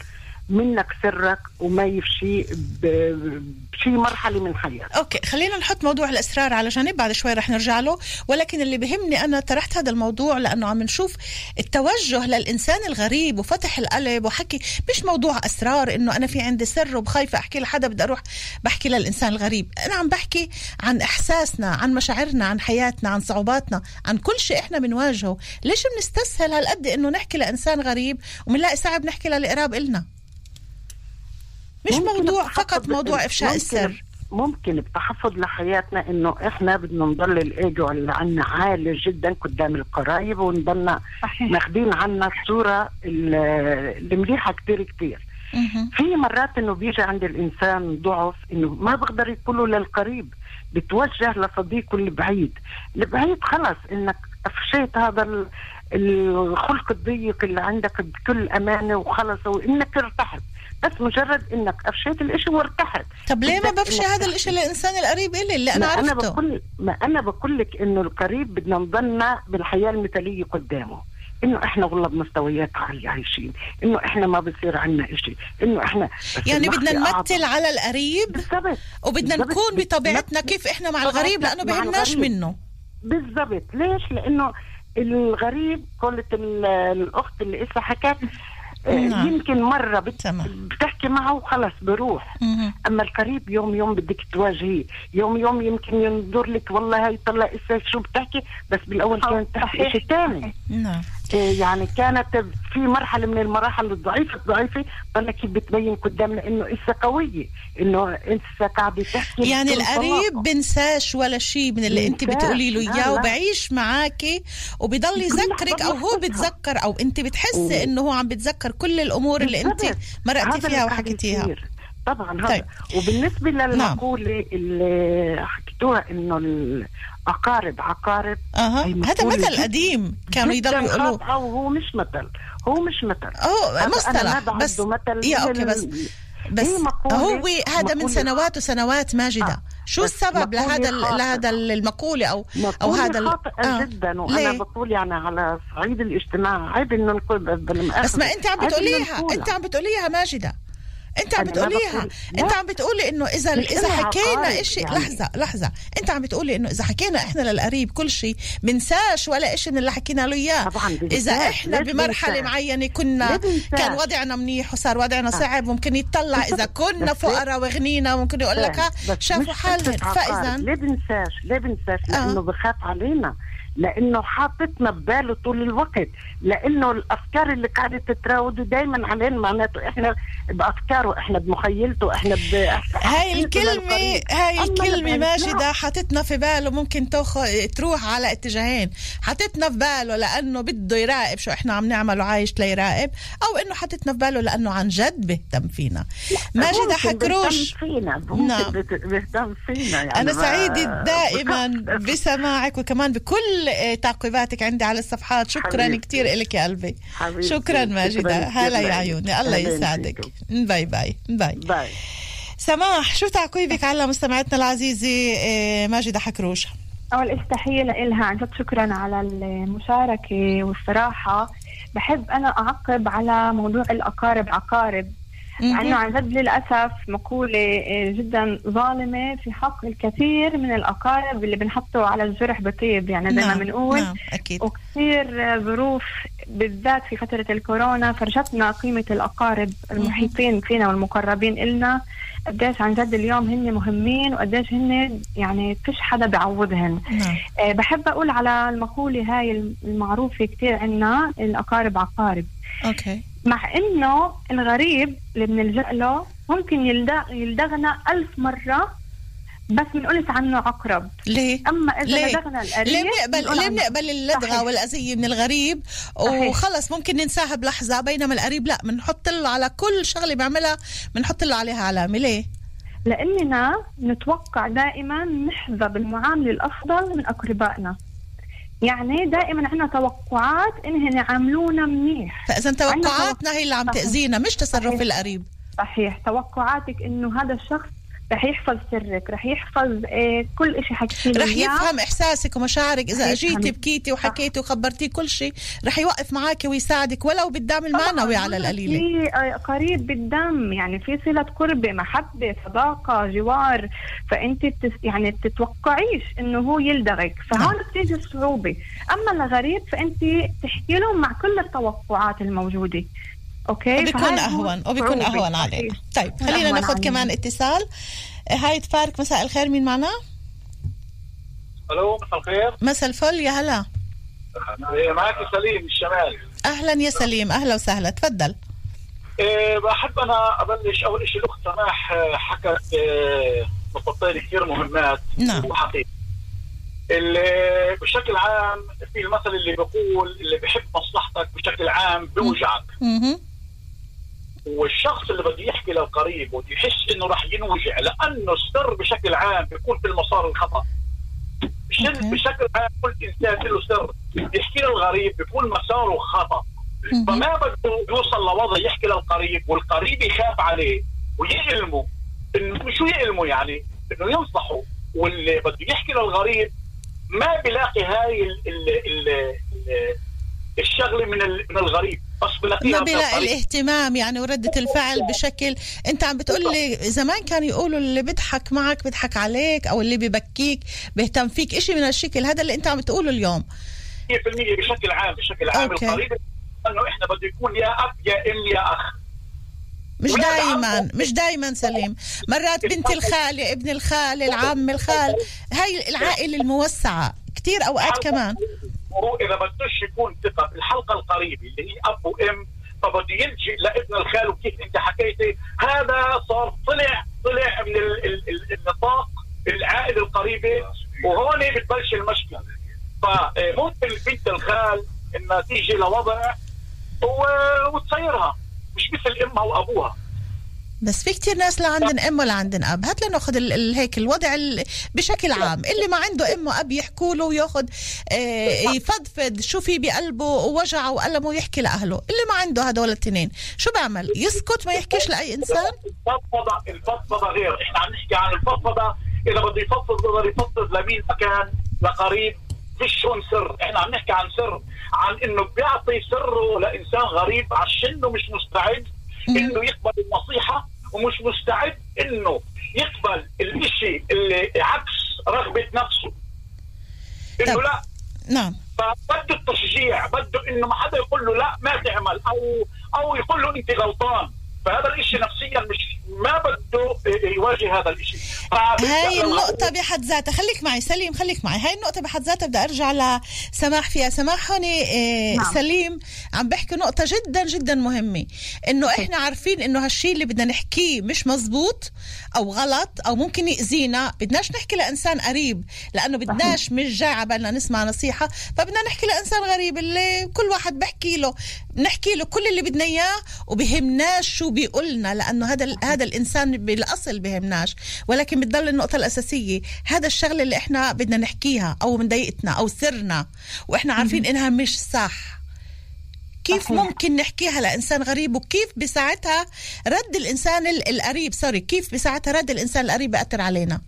S15: منك سرك وما يفشي بشي مرحلة من حياتك.
S10: أوكي خلينا نحط موضوع الاسرار على جنب بعد شوي رح نرجع له. ولكن اللي بهمني أنا طرحت هذا الموضوع لأنه عم نشوف التوجه للإنسان الغريب وفتح القلب وحكي مش موضوع اسرار إنه أنا في عندي سر وبخايفة أحكي لحدا بدي أروح بحكي للإنسان الغريب. أنا عم بحكي عن إحساسنا عن مشاعرنا عن حياتنا عن صعوباتنا عن كل شيء إحنا بنواجهه. ليش بنستسهل هالقد إنه نحكي لإنسان غريب وبنلاقي صعب نحكي للقراب إلنا؟ مش موضوع
S15: التحفظ
S10: فقط موضوع إفشاء
S15: ممكن
S10: السر.
S15: ممكن بتحفظ لحياتنا إنه إحنا بدنا نضل الإيجو اللي عنا عالي جدا قدام القرايب ونضلنا ماخدين عنا الصورة ال- المليحة كتير كتير. في مرات إنه بيجي عند الإنسان ضعف إنه ما بقدر يقوله للقريب بتوجه لصديقه البعيد. البعيد خلص إنك افشيت هذا ال- الخلق الضيق اللي عندك بكل أمانة وخلص وإنك ارتحت. بس مجرد إنك افشيت الإشي وارتحت.
S10: طب ليه ما بفشي هذا الإشي للانسان القريب إلي؟ اللي أنا
S15: ما أنا
S10: عرفته.
S15: بقول ما أنا بقول لك إنه القريب بدنا نضلنا بالحياة المثالية قدامه. إنه إحنا والله بمستويات عالية عايشين. إنه إحنا ما بصير عنا إشي. إنه إحنا
S10: يعني بدنا. نمثل على القريب
S15: بالضبط.
S10: وبدنا
S15: بالضبط.
S10: نكون بطبيعتنا كيف إحنا مع الغريب؟
S15: لأنه
S10: بهمناش. منه.
S15: بالضبط. ليش؟ لأنه الغريب قلت ال- الأخت اللي اسا حكت
S10: نعم.
S15: يمكن مرة بت... بتحكي معه وخلص بروح. أما القريب يوم يوم بدك تواجهيه. يوم يوم يمكن ينظر لك والله هاي طلع اسا شو بتحكي بس بالأول كانت تحكي. شيء ثاني
S10: نعم.
S15: يعني كانت في مرحلة من المراحل الضعيفة الضعيفة كيف بتبين قدامنا إنه اسا قوية إنه اسا قاعدة تحكي
S10: يعني القريب. بنساش ولا شيء من اللي
S15: أنت.
S10: بتقولي له
S15: إياه.
S10: وبعيش معاكي وبضل يذكرك أو هو. بتذكر أو أنت بتحسي
S15: و-
S10: إنه هو عم بتذكر كل الأمور اللي
S15: أنت.
S10: مرقتي فيها وحكيتيها.
S15: طبعا هذا
S10: طيب.
S15: وبالنسبة للمقولة اللي عرفتوها إنه الأقارب عقارب أها.
S10: هذا مثل قديم. كانوا يضلوا يقولوا
S15: وهو مش مثل. هو مش مثل.
S10: هو مصطلح. بس
S15: مثل.
S10: يا أوكي بس بس هو هذا من سنوات وسنوات ماجدة.
S15: آه،
S10: شو السبب لهذا. لهذا المقولة أو
S15: أو
S10: هذا
S15: خاطئة
S10: آه.
S15: جدا. وأنا
S10: ليه؟
S15: بقول يعني على صعيد الاجتماع. عيب إنه نقول
S10: بس ما أنت عم بتقوليها. أنت عم بتقوليها ماجدة. انت عم بتقوليها. انت عم بتقولي
S15: إنه
S10: إذا
S15: إذا
S10: حكينا اشي
S15: يعني.
S10: لحظة لحظة انت عم بتقولي إنه إذا حكينا إحنا للقريب كل شيء بنساش ولا إشي من اللي حكينا له إياه.
S15: إذا
S10: إحنا
S15: بمرحلة؟
S10: معينة كنا؟ كان وضعنا منيح وصار وضعنا
S15: آه.
S10: صعب ممكن يتطلع إذا كنا فقراء وغنينا ممكن يقول لك شافوا حالهم. فاذا
S15: ليه بنساش ليه بنساش
S10: آه.
S15: لأنه بخاف علينا لأنه حاطتنا بباله طول الوقت لأنه الأفكار اللي قاعدة تتراود دايما علينا معناته إحنا بافكاره إحنا بمخيلته إحنا ب
S10: هاي الكلمة هاي
S15: لما
S10: ماجدة حاطتنا في باله ممكن تاخ... تروح على اتجاهين. حاطتنا في باله لأنه بده يراقب شو إحنا عم نعمل وعايش ليراقب أو إنه حاطتنا في باله لأنه عن جد بيهتم فينا.
S15: ممكن
S10: حكروش.
S15: فينا
S10: نعم.
S15: بيهتم فينا يعني
S10: أنا
S15: ما-
S10: سعيدة دائما بسماعك وكمان بكل آه، تعقيباتك عندي على الصفحات. شكرا
S15: حبيبتي.
S10: كثير لك يا قلبي.
S15: حبيبتي.
S10: شكرا ماجدة. هلا يا. عيوني. الله يسعدك. bye bye. bye.
S15: bye.
S10: سماح شو تعقيبك على مستمعتنا العزيزة آه، ماجدة حكروش
S14: أول إيش تحية لإلها عن جد شكرا على المشاركة والصراحة. بحب أنا أعقب على موضوع الأقارب. عقارب. لأنه عن جد للأسف مقولة آه، جدا ظالمة في حق الكثير من الأقارب اللي بنحطه على الجرح بطيب يعني زي ما
S10: نعم،
S14: بنقول.
S10: نعم أكيد.
S14: وكثير ظروف بالذات في فترة الكورونا فرجتنا قيمة الأقارب المحيطين فينا والمقربين إلنا. قديش عن جد اليوم هن مهمين وقديش هن يعني فيش حدا بيعوضهن
S10: نعم.
S14: آه، بحب أقول على المقولة هاي المعروفة كتير عنا الأقارب عقارب.
S10: أوكي.
S14: مع إنه الغريب اللي بنلجأ له ممكن يلدغ يلدغنا ألف مرة بس بنقولش عنه عقرب
S10: ليه؟
S14: أما إذا
S10: ليه؟
S14: لدغنا القريب
S10: ليه بنقبل ليه بنقبل اللدغة
S14: صحيح.
S10: والأذية من الغريب وخلص ممكن ننساها بلحظة بينما القريب لا بنحط له على كل شغلة بيعملها بنحط له عليها علامة ليه؟
S14: لأننا نتوقع دائما نحظى بالمعاملة الأفضل من أقربائنا يعني دائما عندنا توقعات إنهم يعاملونا منيح
S10: فاذا توقعاتنا هي اللي عم. تأذينا مش تصرف
S14: صحيح.
S10: القريب
S14: صحيح توقعاتك إنه هذا الشخص رح يحفظ سرك رح يحفظ إيه كل شيء حكيتي له
S10: رح. يفهم إحساسك ومشاعرك. إذا
S14: أجيتي.
S10: بكيتي وحكيتي وخبرتيه كل شيء رح يوقف معك ويساعدك ولو بالدعم المعنوي على القليلة.
S14: في آه، قريب بالدم يعني في صلة قربة محبة صداقة جوار فأنت بتس يعني بتتوقعيش إنه هو يلدغك. فهون بتيجي الصعوبة. أما الغريب فأنت تحكي له مع كل التوقعات الموجودة. فهاي هو
S10: أهون وبيكون. أهون علينا. طيب
S14: بيكون
S10: خلينا ناخذ. كمان اتصال هاي فارك مساء الخير مين معنا؟
S16: ألو مساء الخير
S10: مساء الفل يا هلا
S16: إيه، معك سليم من الشمال
S10: أهلا يا سليم أهلا وسهلا تفضل
S16: إيه، بحب أنا أبلش أول شيء الأخت سماح آه، حكت آه، نقطتين كثير مهمات
S10: نعم.
S16: وحقيقة اللي بشكل عام في المثل اللي بيقول اللي بحب مصلحتك بشكل عام بيوجعك
S10: مهم.
S16: والشخص اللي بده يحكي للقريب وبده يحس إنه راح ينوجع لأنه السر بشكل عام بيكون في المسار الخطأ. الشر بشكل عام كل إنسان له سر يحكي للغريب بيكون مساره خطأ. فما بده يوصل لوضع يحكي للقريب والقريب يخاف عليه ويألمه إنه شو يألمه يعني؟ إنه ينصحه. واللي بده يحكي للغريب ما بيلاقي هاي ال ال ال الشغلة من من الغريب.
S10: ما
S16: القريب.
S10: الاهتمام يعني وردة الفعل بشكل انت عم بتقول لي زمان كانوا يقولوا اللي بيضحك معك بيضحك عليك أو اللي ببكيك بيهتم فيك إشي من هالشكل. هذا اللي انت عم بتقوله اليوم.
S16: 100% بشكل عام بشكل عام.
S10: okay.
S16: القريب إنه إحنا بده يكون يا أب يا أم يا أخ.
S10: مش
S16: ولا
S10: دايما مش دايما سليم. مرات بنت الخالة ابن الخال العم الخال. هاي العائلة الموسعة. كتير أوقات كمان.
S16: وهو إذا بدوش يكون ثقة بالحلقة القريبة اللي هي أب وأم فبده يلجئ لابن الخال وكيف أنت حكيتي هذا صار طلع طلع من ال ال ال النطاق العائلة القريبة وهون بتبلش المشكلة. فممكن بنت الخال إنها تيجي, تيجي, تيجي, تيجي, تيجي, تيجي, تيجي,
S10: بس في كتير ناس لا عندن أم ولا عندن أب. هات لناخذ ال- ال- هيك الوضع ال- بشكل عام. اللي ما عنده أم وأب يحكوا له وياخذ آه، يفضفض شو في بقلبه ووجعه وألمه ويحكي لأهله. اللي ما عنده هدول الاثنين شو بعمل؟ يسكت؟ ما يحكيش لأي إنسان؟
S16: الفضفضة الفضفضة غير. إحنا عم نحكي عن الفضفضة. إذا بده يفضفض بده يفضفض لمين ما كان لقريب. فيش هون سر إحنا عم نحكي عن سر عن إنه بيعطي سره لإنسان غريب عشانه مش مستعد. إنه يقبل النصيحة ومش مستعد إنه يقبل الإشي اللي عكس رغبة نفسه. إنه لا.
S10: نعم.
S16: فبده التشجيع بده إنه ما حدا يقول له لا ما تعمل أو أو يقول له أنت غلطان. فهذا الإشي نفسيا مش ما بده يواجه هذا الإشي.
S10: هاي النقطة بحد ذاتها. خليك معي سليم خليك معي. هاي النقطة بحد ذاتها بدي أرجع لسماح فيها. سماح هون إيه
S14: نعم.
S10: سليم عم بحكي نقطة جدا جدا مهمة. إنه إحنا عارفين إنه هالشي اللي بدنا نحكيه مش مزبوط أو غلط أو ممكن يأذينا. بدناش نحكي لإنسان قريب لأنه بدناش مش جاي عبالنا نسمع نصيحة. فبدنا نحكي لإنسان غريب اللي كل واحد بحكي له. نحكي له كل اللي بدنا إياه وبهمناش شو بيقولنا لأنه هذا هذا الإنسان بالأصل بهمناش ولكن بتضل النقطة الأساسية هذا الشغلة اللي إحنا بدنا نحكيها أو مضايقتنا أو سرنا وإحنا عارفين إنها مش صح. كيف
S14: صحيح.
S10: ممكن نحكيها لإنسان غريب؟ وكيف بساعتها رد الإنسان ال- القريب؟ سوري كيف بساعتها رد الإنسان القريب بيأثر علينا؟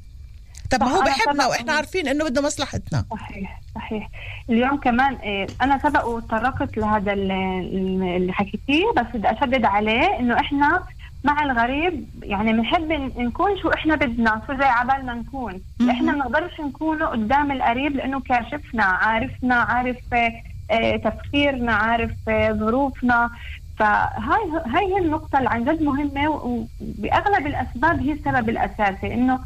S10: طب ما هو بحبنا وإحنا عارفين إنه بده مصلحتنا.
S14: صحيح صحيح. اليوم كمان إيه، أنا سبق وتطرقت لهذا ال- ال- اللي حكيتيه بس بدي أشدد عليه إنه إحنا مع الغريب يعني بنحب نكون شو إحنا بدنا شو زي عبال ما نكون. إحنا ما بنقدرش نكونه قدام القريب لأنه كاشفنا عارفنا عارف آه، آه، تفكيرنا عارف آه، ظروفنا. فهاي هاي هي النقطة اللي عن جد مهمة وبأغلب الأسباب هي السبب الأساسي إنه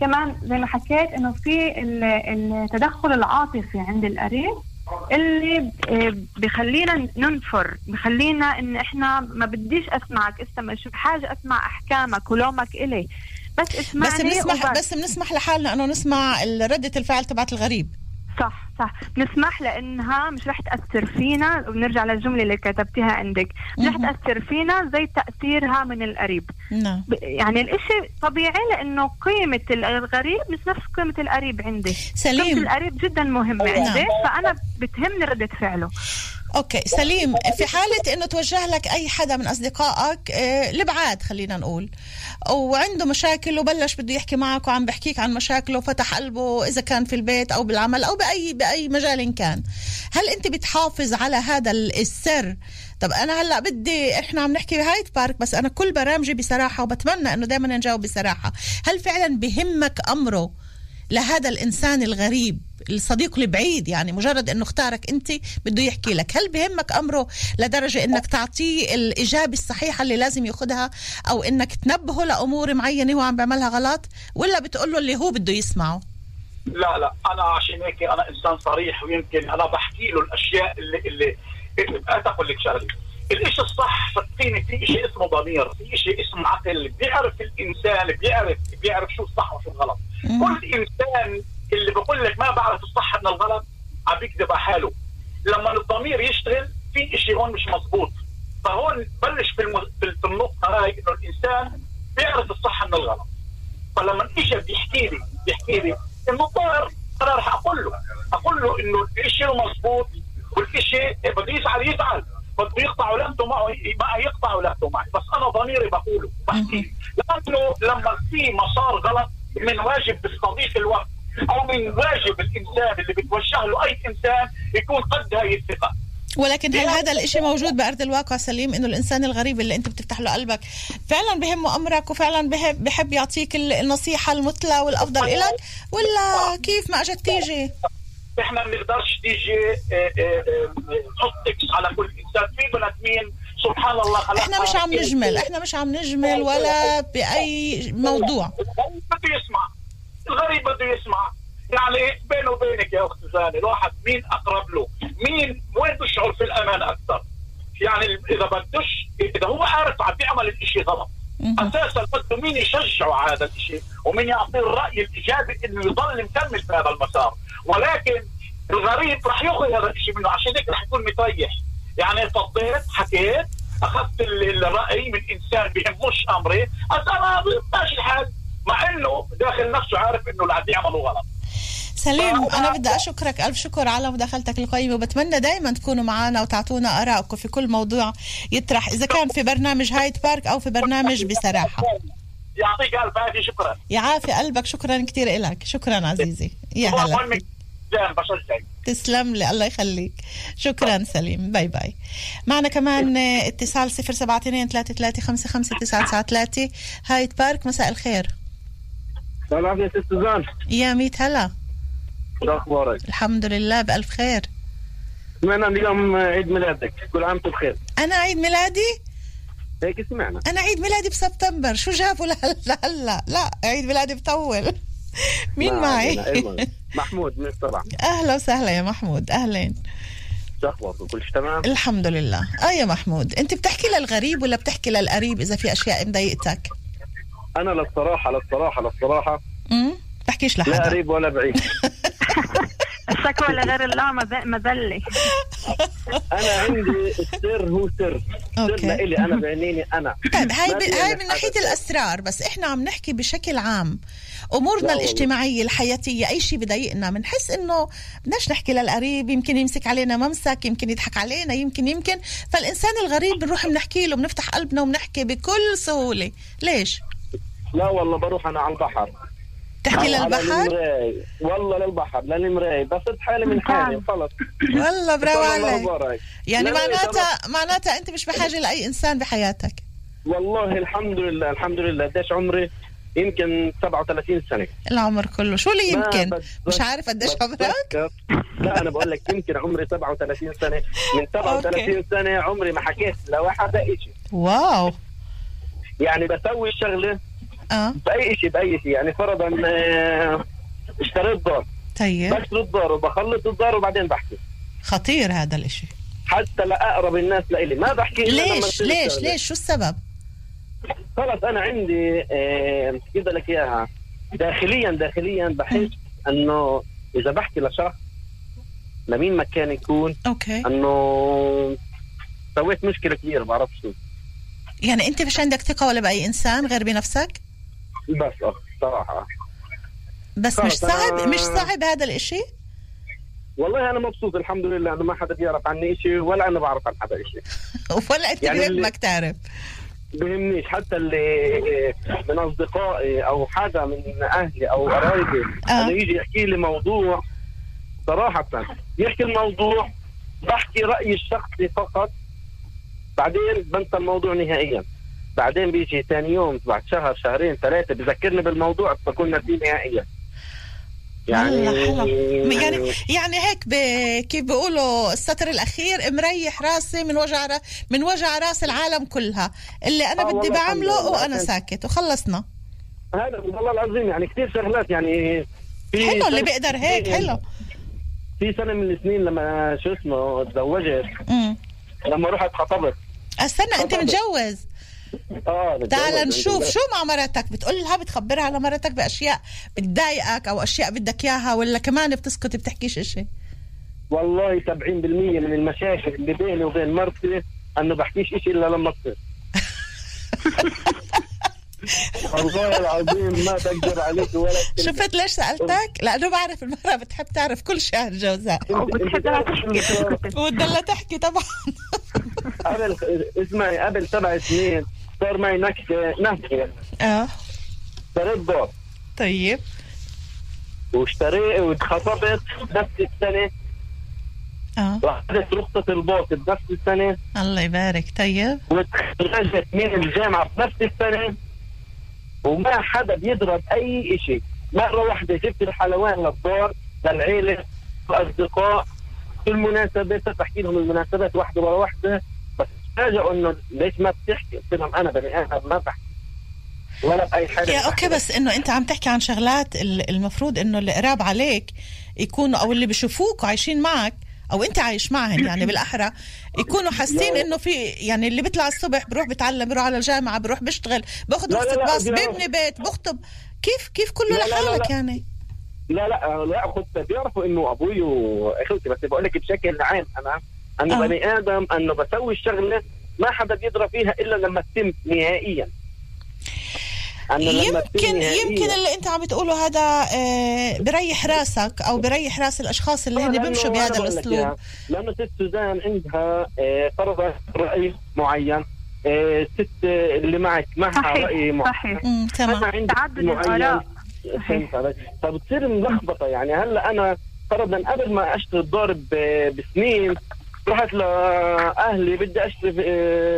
S14: كمان زي ما حكيت إنه في ال- التدخل العاطفي عند القريب اللي بخلينا ننفر بخلينا إن إحنا ما بديش أسمعك اسمع شو بحاجة أسمع أحكامك ولومك إلي بس اسمعني
S10: بس بنسمح. بس بنسمح لحالنا إنه نسمع ردة الفعل تبعت الغريب
S14: صح صح. نسمح لإنها مش رح تأثر فينا وبنرجع للجملة اللي كتبتيها عندك. مش رح تأثر فينا زي تأثيرها من القريب.
S10: نعم.
S14: يعني الإشي طبيعي لإنه قيمة الغريب مش نفس قيمة القريب عندي.
S10: سليم.
S14: قيمة القريب جدا مهمة
S10: نعم.
S14: عندي فأنا بتهمني ردة فعله.
S10: أوكي سليم في حالة إنه توجه لك أي حدا من أصدقائك آه، الابعاد خلينا نقول وعنده مشاكل وبلش بده يحكي معك وعم بحكيك عن مشاكله وفتح قلبه إذا كان في البيت أو بالعمل أو بأي بأي مجال كان. هل أنت بتحافظ على هذا ال- السر؟ طب أنا هلأ بدي إحنا عم نحكي بهايد بارك بس أنا كل برامجي بصراحة وبتمنى إنه دائما نجاوب بصراحة. هل فعلا بهمك أمره لهذا الإنسان الغريب الصديق البعيد يعني مجرد إنه اختارك أنت بده يحكي لك. هل بهمك أمره لدرجة إنك تعطيه الإجابة الصحيحة اللي لازم ياخذها أو إنك تنبهه لأمور معينة هو عم بيعملها غلط؟ ولا بتقول له اللي هو بده يسمعه؟
S16: لا لا أنا عشان هيك أنا إنسان صريح ويمكن أنا بحكي له الأشياء اللي اللي, اللي أقول لك شغلة. الشيء الصح صدقيني في شيء اسمه ضمير في شيء اسمه عقل بيعرف الإنسان بيعرف بيعرف شو الصح وشو الغلط كل إنسان اللي بقول لك ما بعرف الصح من الغلط عم بيكذب على حاله. لما الضمير يشتغل في شيء هون مش مزبوط فهون بلش في, الم... في النقطة هاي إنه الإنسان بيعرف الصح من الغلط. فلما اجى بيحكي لي بيحكي لي إنه الظاهر أنا رح أقول له. أقول له إنه الشيء مزبوط والشيء بده يزعل يزعل. بده يقطع علاقته معه ما يقطع علاقته معي بس أنا ضميري بقوله بحكي لأنه لما في مسار غلط من واجب الصديق الوقت أو من واجب الإنسان اللي بتوجه له أي إنسان يكون قد هاي الثقة.
S10: ولكن هل هذا الإشي موجود بأرض الواقع سليم إنه الإنسان الغريب اللي أنت بتفتح له قلبك فعلا بهمه امرك وفعلا بحب, بحب يعطيك ال- النصيحة المثلى والأفضل لك ولا كيف ما أجت تيجي؟
S16: إحنا ما بنقدرش تيجي آه، آه، آه، نحط على كل إنسان في بني ادمين سبحان الله خلقها
S10: إحنا مش عم نجمل إحنا مش عم نجمل ولا بأي موضوع.
S16: بده يسمع. الغريب بده يسمع. يعني بينه وبينك يا أخت زاني الواحد مين أقرب له؟ مين وين بيشعر في الأمان أكثر؟ يعني إذا بدوش إذا هو عارف عم بيعمل الإشي غلط أساسا بده مين يشجعه على هذا الشيء ومين يعطيه الرأي الإيجابي إنه يضل مكمل في هذا المسار؟ ولكن الغريب راح ياخذ هذا الشيء منه عشان هيك راح يكون متريح. يعني فضيت حكيت أخذت ال- الرأي من إنسان بيهموش أمري. أنا ماشي الحال مع إنه داخل نفسه عارف إنه اللي عم يعمله غلط.
S10: سليم أنا بدي أشكرك. ألف شكر على مداخلتك القيمة وبتمنى دائما تكونوا معنا وتعطونا آرائكم في كل موضوع يطرح إذا كان في برنامج هايد بارك أو في برنامج بصراحة.
S16: يعطيك ألف عافية شكرا.
S10: يعافي قلبك. شكرا كثير لك شكرا عزيزي. يا هلا.
S16: بشجعك.
S10: تسلم لي الله يخليك. شكرا سليم. bye bye. معنا كمان اتصال 072 33 هايد بارك مساء الخير.
S17: سلام يا ست سوزان
S10: يا ميت هلا.
S17: شو أخبارك؟
S10: الحمد لله بألف خير.
S17: سمعنا اليوم عيد ميلادك. كل عام بخير.
S10: أنا عيد ميلادي؟
S17: هيك سمعنا.
S10: أنا عيد ميلادي بسبتمبر. شو جابوا لهلا؟ هلا لا عيد ميلادي بطول. مين معي.
S17: محمود من السبعة
S10: أهلا وسهلا يا محمود أهلين.
S17: شو أخبارك؟ كل شيء تمام؟
S10: الحمد لله. آه يا محمود أنت بتحكي للغريب ولا بتحكي للقريب إذا في أشياء مضايقتك؟
S17: أنا للصراحة للصراحة للصراحة.
S10: امم بتحكيش
S17: لا
S10: لحدا.
S17: قريب ولا بعيد.
S14: الشكوى لغير الله مذ- مذلة
S17: أنا عندي السر هو سر. سر. لإلي أنا بعينيني أنا.
S10: طيب هاي ب... هاي
S17: أنا
S10: من ناحية
S17: حدا.
S10: الأسرار بس إحنا عم نحكي بشكل عام.
S17: والله.
S10: الاجتماعية الحياتية أي شيء بضايقنا بنحس إنه بدناش نحكي للقريب يمكن يمسك علينا ممسك يمكن يضحك علينا يمكن يمكن. فالإنسان الغريب بنروح بنحكي له بنفتح قلبنا وبنحكي بكل سهولة. ليش؟
S17: لا والله بروح أنا على البحر.
S10: تحكي للبحر.
S17: والله للبحر للمراي بسد حالي من حالي خلص.
S10: والله برافو عليك. يعني معناتها معناتها أنت مش بحاجة لأي إنسان بحياتك.
S17: والله الحمد لله الحمد لله. قديش عمري؟ يمكن 37 سنة.
S10: العمر كله. شو اللي يمكن؟ مش عارف قديش عمرك.
S17: لا أنا بقول لك يمكن عمري 37 سنة. من 37 سنة عمري ما حكيت لواحدة شيء
S10: واو.
S17: يعني بسوي الشغلة
S10: آه.
S17: بأي شيء بأي شيء. يعني فرضا آه، اشتريت دار
S10: طيب.
S17: بشتري الدار وبخلص الدار وبعدين بحكي.
S10: خطير هذا الإشي.
S17: حتى لأقرب الناس لإلي. ما بحكي
S10: ليش؟ ليش؟
S17: الشغلة.
S10: ليش؟ شو السبب؟
S17: خلص أنا عندي آه، كيف بدي لك إياها. داخليا داخليا بحس إنه إذا بحكي لشخص لمين ما كان يكون
S10: okay.
S17: إنه سويت مشكلة كبيرة بعرف شو.
S10: يعني أنت مش عندك ثقة ولا بأي إنسان غير بنفسك؟
S17: بس آه صراحة.
S10: بس مش صعب مش صعب هذا الإشي؟
S17: والله أنا مبسوط الحمد لله إنه ما حدا بيعرف عني شيء ولا أنا بعرف عن حدا شيء
S10: ولا أنت
S17: يعني
S10: بيهمك تعرف
S17: بهمنيش حتى اللي من أصدقائي أو حدا من أهلي أو قرايبي
S10: آه.
S17: انه يجي يحكي لي موضوع صراحة يحكي الموضوع بحكي رأيي الشخصي فقط بعدين بنسى الموضوع نهائيا. بعدين بيجي ثاني يوم بعد شهر شهرين ثلاثة بذكرني بالموضوع بكون ناسيه نهائيا. يعني
S10: حلو. يعني يعني هيك ب... كيف بيقولوا السطر الأخير مريح راسي من وجع ر... من وجع راس العالم كلها. اللي أنا
S17: آه
S10: بدي بعمله. وأنا ساكت وخلصنا.
S17: هذا والله العظيم يعني كثير شغلات يعني في
S10: حلو اللي بيقدر هيك حلو.
S17: في سنة من السنين لما شو اسمه تزوجت
S10: امم
S17: لما رحت خطبت
S10: استنى
S17: أنت.
S10: متجوز.
S17: آه بتجوز
S10: تعال نشوف. شو مع مرتك بتقول لها بتخبرها على مرتك بأشياء بتضايقك أو أشياء بدك إياها ولا كمان بتسكت بتحكيش اشي
S17: والله 70% من المشاكل اللي بيني وبين مرتي أنه بحكيش شيء إلا لما تصير والله العظيم ما بقدر عليك ولا.
S10: شفت ليش سألتك لأنه بعرف المرأة بتحب تعرف كل شيء عن جوزها
S17: وبتحبها تحكي.
S10: وتضلها تحكي طبعا
S17: قبل اسمعي قبل سبع سنين صار معي نكته نكته
S10: آه.
S17: اشتريت دار
S10: طيب.
S17: واشتريت واتخطبت نفس السنة.
S10: آه.
S17: واخذت رخصة الباص بنفس السنة.
S10: الله يبارك. طيب.
S17: وتخرجت من الجامعة بنفس السنة. وما حدا بيضرب أي شيء مرة واحدة جبت الحلوان للدار للعيلة الاصدقاء في المناسبات بحكي لهم المناسبات واحدة ورا واحدة. تفاجئوا إنه ليش ما بتحكي؟ قلت لهم أنا بني آدم ما بحكي ولا بأي حاجة
S10: يا أوكي بس إنه أنت عم تحكي عن شغلات ال- المفروض إنه اللي قراب عليك يكونوا أو اللي بشوفوك وعايشين معك أو أنت عايش معهم يعني بالأحرى يكونوا حاسين إنه في يعني اللي بيطلع الصبح بروح بيتعلم بروح على الجامعة بروح بيشتغل باخذ رخصه باص. بيبني بيت بخطب كيف كيف كله
S17: لا، لا، لا،
S10: لحالك
S17: لا.
S10: يعني
S17: لا لا لا خد بيعرفوا إنه أبوي وأخوتي بس بقول لك بشكل عام أنا أنا
S10: آه.
S17: بني آدم أنه بسوي الشغلة ما حدا بيدرى فيها إلا لما تتم نهائيا.
S10: أنا لما يمكن يمكن اللي أنت عم تقوله هذا آه بريح راسك أو بريح راس الأشخاص اللي هن بيمشوا بهذا الأسلوب.
S17: لأنه ست سوزان عندها آه فرضت رأي معين. آه ست اللي معك معها رأي معين.
S14: صحيح
S10: تمام.
S14: تعدد
S17: الآراء. فبتصير ملخبطة. يعني هلا أنا فرضا قبل ما اشتري الدار بسنين رحت لأهلي بدي أشتري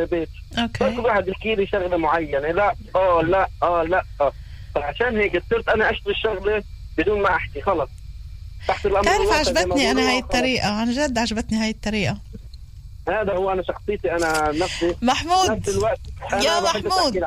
S17: بيت.
S10: أوكي.
S17: كل واحد يحكي لي شغلة معينة. لا آه لا آه لا آه. فعشان هيك صرت أنا أشتري الشغلة بدون ما أحكي خلص.
S10: تحت الأمر تعرف عجبتني أنا هاي الطريقة؟ عن جد عجبتني هاي الطريقة.
S17: هذا هو أنا شخصيتي أنا نفسي.
S10: محمود
S17: نفس الوقت
S10: يا محمود.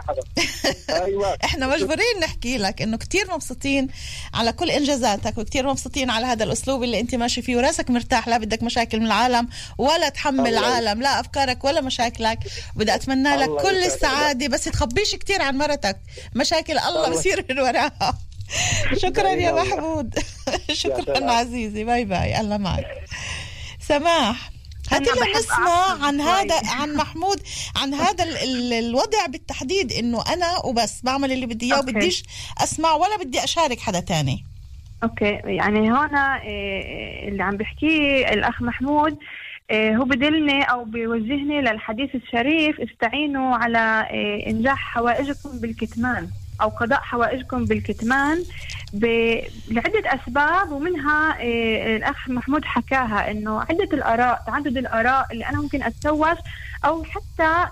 S17: أيوه.
S10: إحنا مجبورين نحكي لك إنه كتير مبسوطين على كل إنجازاتك وكتير مبسوطين على هذا الأسلوب اللي أنت ماشي فيه وراسك مرتاح لا بدك مشاكل من العالم ولا تحمل العالم لا أفكارك ولا مشاكلك. بدي أتمنى لك كل السعادة بس تخبيش كتير عن مرتك. مشاكل الله بصير من وراها. شكرا يا محمود. شكرا عزيزي. باي باي. الله معك. سماح. هاتي نسمع عن هذا عن محمود عن هذا ال ال الوضع بالتحديد إنه أنا وبس بعمل اللي بدي إياه وبديش أسمع ولا بدي أشارك حدا تاني.
S14: أوكي. يعني هون اللي عم بحكيه الأخ محمود هو بدلني أو بيوجهني للحديث الشريف استعينوا على إنجاح حوائجكم بالكتمان. أو قضاء حوائجكم بالكتمان لعدة أسباب ومنها الأخ محمود حكاها إنه عدة الآراء تعدد الآراء اللي أنا ممكن اتسوس أو حتى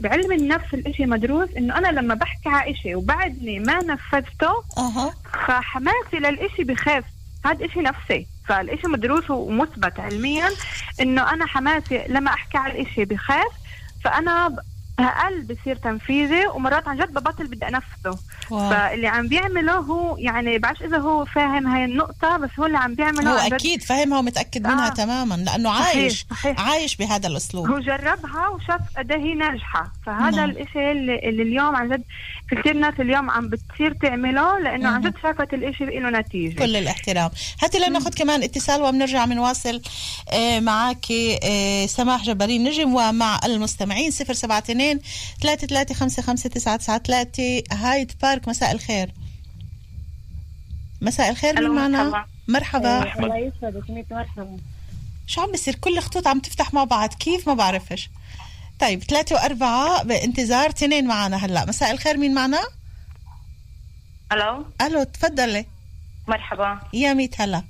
S14: بعلم النفس الإشي مدروس إنه أنا لما بحكي على إشي وبعدني ما نفذته
S10: أه.
S14: فحماسي للإشي بخاف هذا إشي نفسي فالإشي مدروس ومثبت علميا إنه أنا حماسي لما أحكي على الاشي بخاف فأنا أقل بصير تنفيذي ومرات عن جد ببطل بدي أنفذه
S10: واو.
S14: فاللي عم بيعمله هو يعني بعرفش إذا هو فاهم هاي النقطة بس هو اللي عم بيعمله
S10: هو أكيد فاهمها ومتاكد منها
S14: آه.
S10: تماما لأنه
S14: صحيح،
S10: عايش
S14: صحيح.
S10: عايش بهذا الأسلوب
S14: هو جربها وشاف قد إيه هي ناجحة فهذا
S10: نعم.
S14: الإشي اللي, اللي اليوم عن جد في كثير ناس اليوم عم بتصير تعمله لأنه عن
S10: مهم.
S14: جد شافت الإشي له نتيجة
S10: كل الاحترام هاتي لناخذ كمان اتصال وبنرجع بنواصل آه، معك آه، سماح جبارين نجم ومع المستمعين 072 3355993 هايد بارك مساء الخير. مساء الخير
S18: ألو،
S10: معنا
S18: مرحبا.
S10: مرحبا.
S18: الله يسعدك ميت مرحبا.
S10: شو عم بيصير؟ كل الخطوط عم تفتح مع بعض. كيف؟ ما بعرفش. طيب ثلاثة وأربعة بانتظار تنين معنا هلا. مساء الخير مين معنا؟
S18: ألو.
S10: ألو تفضلي.
S18: مرحبا.
S10: يا ميت هلا.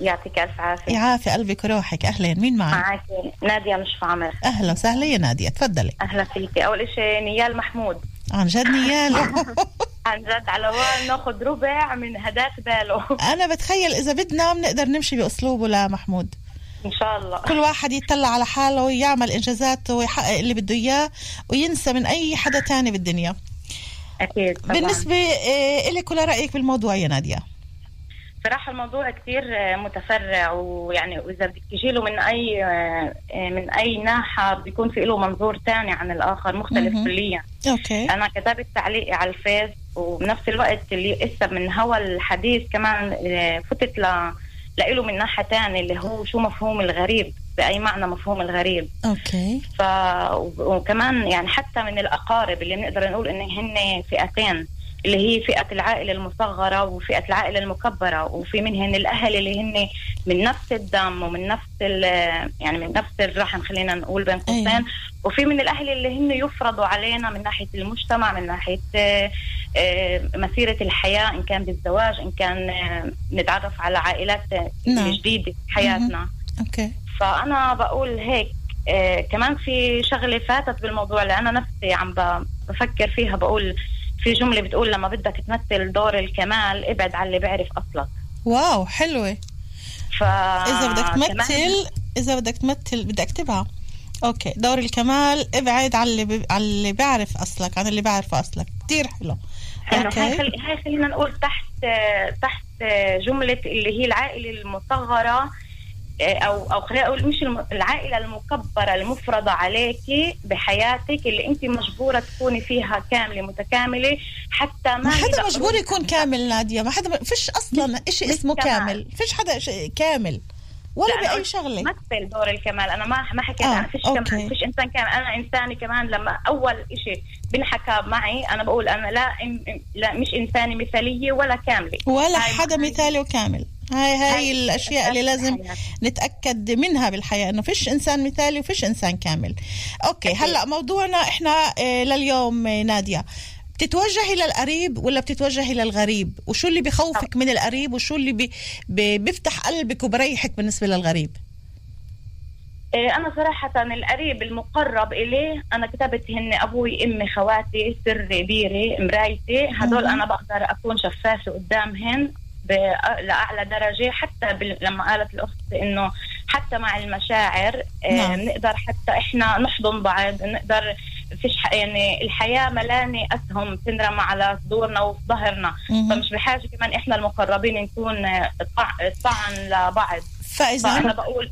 S18: يعطيك ألف عافية.
S10: يعافي قلبك وروحك. أهلين مين معنا
S18: معك نادية مشفى عمر.
S10: أهلا وسهلا يا نادية تفضلي.
S18: أهلا فيكي. أول شيء نيال محمود.
S10: عن جد نيال؟
S18: عن جد على وال ناخذ ربع من هداك باله.
S10: أنا بتخيل إذا بدنا بنقدر نمشي بأسلوبه لمحمود
S18: إن شاء الله.
S10: كل واحد يتطلع على حاله ويعمل إنجازاته ويحقق اللي بده إياه وينسى من أي حدا تاني بالدنيا.
S18: أكيد طبعا.
S10: بالنسبة آه، إلك ولا رأيك بالموضوع يا نادية؟
S18: صراحة الموضوع كثير متفرع ويعني واذا بدك تجي له من أي من أي ناحية بيكون في له منظور ثاني عن الآخر مختلف. كليا.
S10: أوكي.
S18: أنا كتبت تعليقي على الفيس وبنفس الوقت اللي اسا من هوا الحديث كمان آه، فتت ل لإله من ناحية تانية اللي هو شو مفهوم الغريب بأي معنى مفهوم الغريب.
S10: أوكي.
S18: ف وكمان يعني حتى من الأقارب اللي بنقدر نقول إن هن فئتين. اللي هي فئة العائلة المصغرة وفئة العائلة المكبرة وفي منهن الأهل اللي هن من نفس الدم ومن نفس ال- يعني من نفس الرحم خلينا نقول بين قوسين
S10: أيوة.
S18: وفي من الأهل اللي هن يفرضوا علينا من ناحية المجتمع من ناحية آه، آه، مسيرة الحياة إن كان بالزواج إن كان آه، نتعرف على عائلات
S10: نعم.
S18: جديدة في حياتنا
S10: أوكي
S18: فأنا بقول هيك كمان في شغلة فاتت بالموضوع اللي أنا نفسي عم بفكر فيها بقول في جملة بتقول لما بدك تمثل دور الكمال ابعد عن اللي بيعرف أصلك
S10: wow حلوة.
S18: ف
S10: إذا بدك تمثل إذا بدك تمثل بدي أكتبها. أوكي دور الكمال ابعد عن اللي ب... عن اللي بيعرف أصلك عن اللي بيعرف أصلك. كثير حلو.
S18: حلو. هاي, خلي هاي خلينا نقول تحت تحت جملة اللي هي العائلة المصغرة. آه، أو أو خلينا أقول مش العائلة المكبرة المفرضة عليكي بحياتك اللي انت مجبورة تكوني فيها كاملة متكاملة حتى ما
S10: ما حدا. مجبور يكون كامل نادية. ما حدا فيش أصلا إشي
S18: مش
S10: اسمه. كامل. فيش حدا شيء كامل. ولا بأي شغلة.
S18: مثل دور الكمال. أنا ما ما حكيت.
S10: آه،
S18: عن فيش
S10: أوكي.
S18: كمال فيش إنسان كامل. أنا انساني كمان لما أول إشي بنحكى معي أنا بقول أنا لا إم- لا مش إنسانة مثالية ولا كاملة.
S10: ولا حدا مثالي وكامل. هاي هاي الأشياء اللي لازم نتأكد منها بالحياة إنه فيش إنسان مثالي وفيش إنسان كامل. أوكي هلأ موضوعنا إحنا آه، لليوم آه، نادية. بتتوجهي للقريب ولا بتتوجهي للغريب وشو اللي بخوفك من القريب وشو اللي بي بي بيفتح قلبك وبريحك بالنسبة للغريب؟
S18: إيه، أنا صراحة القريب المقرب إليه أنا كتبت هن أبوي أمي خواتي سري بيري مرايتي هدول. أنا بقدر أكون شفافة قدامهن. لأعلى درجة حتى بال... لما قالت الأخت إنه حتى مع المشاعر إيه،
S19: نعم.
S18: نقدر حتى إحنا نحضن بعض نقدر فيش يعني الحياة ملانة أسهم تنرمى على صدورنا وفي ظهرنا. فمش بحاجة كمان إحنا المقربين نكون آه، طع- طعن لبعض
S10: فإذا
S18: فأنا بقول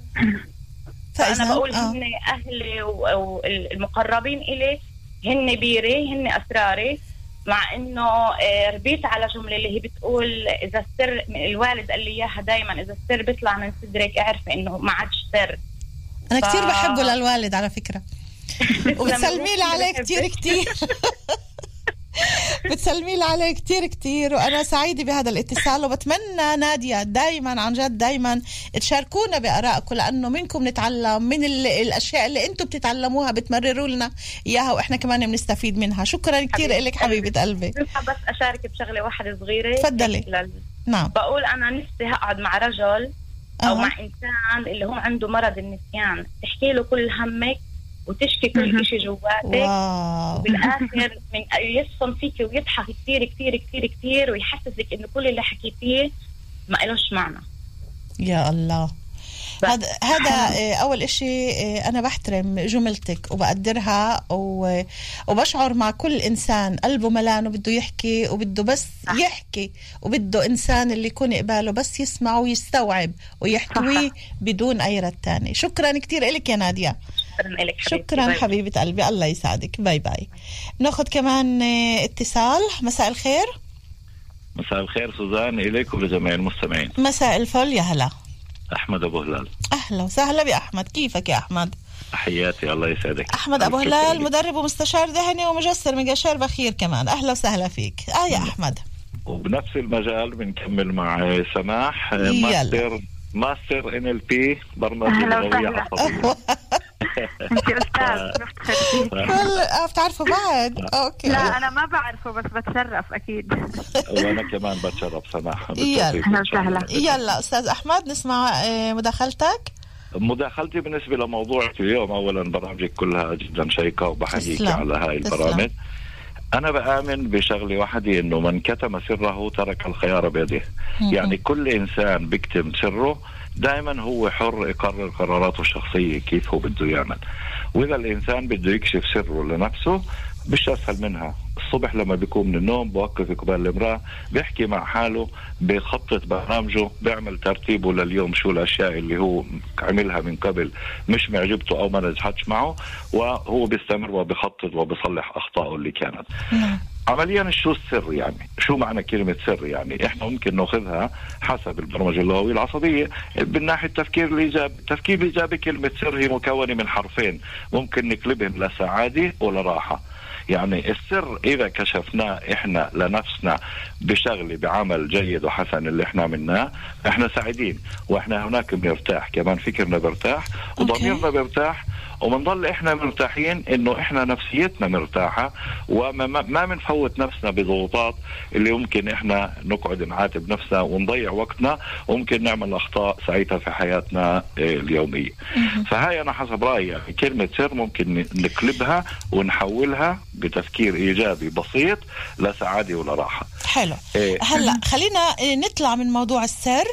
S10: فإذا
S18: فأنا بقول
S10: آه.
S18: هن أهلي والمقربين إلي هن بيري هن أسراري مع إنه آه، ربيت على جملة اللي هي بتقول إذا السر الوالد قال لي إياها دائما إذا السر بيطلع من صدرك اعرفي إنه ما عادش سر
S10: أنا
S18: ف-
S10: كثير بحبه للوالد على فكرة وبتسلمي لي عليه. كثير كثير بتسلمي لي عليه كثير كثير وأنا سعيدة بهذا الاتصال وبتمنى نادية دائما عن جد دائما تشاركونا بآرائكم لأنه منكم نتعلم من ال- الأشياء اللي أنتم بتتعلموها بتمرروا لنا إياها وإحنا كمان بنستفيد منها. شكرا كثير لك حبيبة قلبي.
S18: بس اشارك بشغلة واحدة صغيرة.
S10: تفضلي.
S18: لل-
S10: نعم.
S18: بقول أنا نفسي هقعد مع رجل أو
S10: أها.
S18: مع إنسان اللي هو عنده مرض النسيان. تحكي له كل همك وتشكي كل شيء جواتك وبالآخر من يصفن فيك ويضحك كثير كثير كثير كثير ويحسسك إنه كل اللي حكيتيه ما إلوش معنى.
S10: يا الله. هذا هذا آه، أول إشي آه، أنا بحترم جملتك وبقدرها وبشعر مع كل إنسان قلبه ملان وبده يحكي وبده بس يحكي وبده إنسان اللي يكون قباله بس يسمع ويستوعب ويحتويه بدون أي رد تاني. شكرا كثير لك يا نادية.
S18: شكرا لك
S10: شكرا حبيبة قلبي. الله يسعدك باي باي. ناخذ كمان آه، اتصال. مساء الخير.
S19: مساء الخير سوزان. إلك ولجميع المستمعين.
S10: مساء الفل. يا هلا.
S19: أحمد أبو هلال.
S10: أهلا وسهلا بأحمد. كيفك يا أحمد؟
S19: تحياتي. الله يسعدك.
S10: أحمد
S19: أبو
S10: هلال. مدرب ومستشار ذهني ومجسر مقاشير بخير كمان. أهلا وسهلا فيك. آه يا أحمد.
S19: وبنفس المجال بنكمل مع سماح
S10: يلا.
S19: master master NLP برمجة
S14: أهلا
S19: لغوية
S14: وسهلا.
S19: عصبية.
S14: انت أستاذ
S10: هل آه، بتعرفوا بعض أوكي.
S14: لا أنا ما بعرفه بس بتشرف أكيد.
S19: وأنا كمان بتشرف سماح.
S10: يلا
S19: الله.
S10: يلا أستاذ أحمد نسمع آه، مداخلتك.
S19: مداخلتي بالنسبة لموضوعك اليوم أولا برامجك كلها جدا شيقة وبحييك. على هاي. البرامج. أنا بآمن بشغلة واحدة إنه من كتم سره ترك الخيار بيده. يعني كل إنسان بيكتم سره دائما هو حر يقرر قراراته الشخصية كيف هو بده يعمل. وإذا الإنسان بده يكشف سره لنفسه مش أسهل منها. الصبح لما بيقوم من النوم بوقف قبال المرأة بيحكي مع حاله بيخطط برنامجه بيعمل ترتيبه لليوم شو الأشياء اللي هو عملها من قبل مش معجبته أو ما نجحتش معه وهو بيستمر وبيخطط وبيصلح أخطائه اللي كانت. عمليا شو السر يعني؟ شو معنى كلمة سر يعني؟ إحنا ممكن نأخذها حسب البرمجة اللغوية العصبية. من ناحية التفكير الإيجابي التفكير الإيجابي كلمة سر هي مكونة من حرفين. ممكن نقلبهم لسعادة ولراحة يعني السر إذا كشفناه إحنا لنفسنا بشغلة بعمل جيد وحسن اللي إحنا عملناه إحنا سعيدين. وإحنا هناك بنرتاح. كمان فكرنا بيرتاح. وضميرنا بيرتاح. وبنضل إحنا مرتاحين إنه إحنا نفسيتنا مرتاحة وما ما بنفوت نفسنا بضغوطات اللي ممكن إحنا نقعد نعاتب نفسنا ونضيع وقتنا وممكن نعمل أخطاء ساعتها في حياتنا آه، اليومية. فهاي أنا حسب رأيي يعني كلمة سر ممكن نقلبها ونحولها بتفكير إيجابي بسيط لسعاده ولراحه.
S10: حلو
S19: إيه.
S10: هلا خلينا آه، نطلع من موضوع السر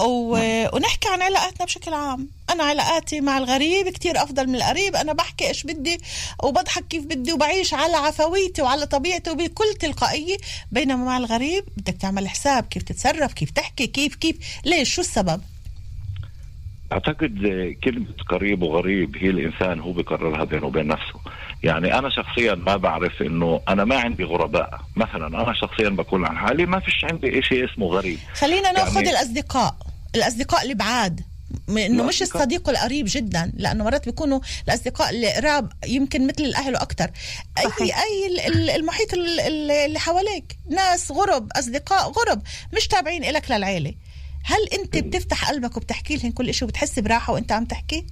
S10: و... ونحكي عن علاقاتنا بشكل عام. أنا علاقاتي مع الغريب كتير أفضل من القريب. أنا بحكي إيش بدي وبضحك كيف بدي وبعيش على عفويتي وعلى طبيعتي وبكل تلقائية. بينما مع الغريب بدك تعمل حساب كيف تتصرف كيف تحكي كيف كيف ليش شو السبب؟
S19: أعتقد كلمة قريب وغريب هي الإنسان هو بقررها بينه وبين نفسه. يعني أنا شخصيا ما بعرف إنه أنا ما عندي غرباء. مثلا أنا شخصيا بقول عن حالي ما فيش عندي شيء اسمه غريب.
S10: خلينا نأخذ
S19: يعني-
S10: الأصدقاء الأصدقاء البعاد إنه مش الصديق القريب جدا. لأنه مرات بيكونوا الأصدقاء القراب يمكن مثل الاهل وأكثر اي أي ال- ال- المحيط ال- ال- اللي حواليك. ناس غرب أصدقاء غرب. مش تابعين لك للعيلة. هل أنت بتفتح قلبك وبتحكي لهم كل شيء وبتحس براحة وأنت عم تحكي؟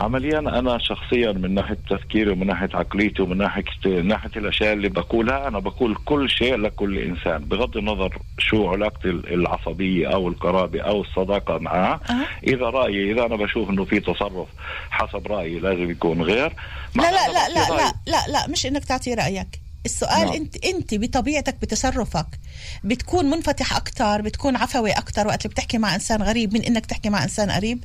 S19: عمليا أنا شخصيا من ناحية تفكيري ومن ناحية عقليتي ومن ناحيه ناحية الأشياء اللي بقولها أنا بقول كل شيء لكل إنسان بغض النظر شو علاقتي العصبية أو القرابة أو الصداقة معه إذا رايي إذا أنا بشوف إنه في تصرف حسب رأيي لازم يكون غير
S10: لا لا لا لا لا. لا لا مش إنك تعطي رأيك السؤال
S19: نعم.
S10: انت أنت بطبيعتك بتصرفك بتكون منفتح أكثر بتكون عفوي أكثر وقت اللي بتحكي مع إنسان غريب من إنك تحكي مع إنسان قريب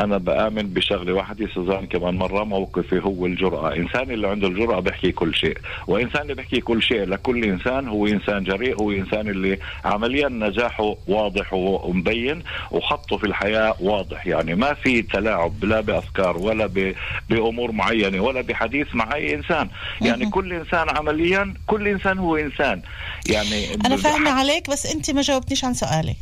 S19: أنا بآمن بشغله واحدة سوزان كمان مرة موقفي هو الجرأة. إنسان اللي عنده الجرأة بيحكي كل شيء. وإنسان اللي بيحكي كل شيء لكل إنسان هو إنسان جريء هو إنسان اللي عمليا نجاحه واضح ومبين وخطه في الحياة واضح. يعني ما في تلاعب لا بأفكار ولا ب... بأمور معينة ولا بحديث مع أي إنسان. يعني كل إنسان عمليا كل إنسان هو إنسان. يعني
S10: أنا فاهمة عليك بس أنت ما جاوبتنيش عن سؤالي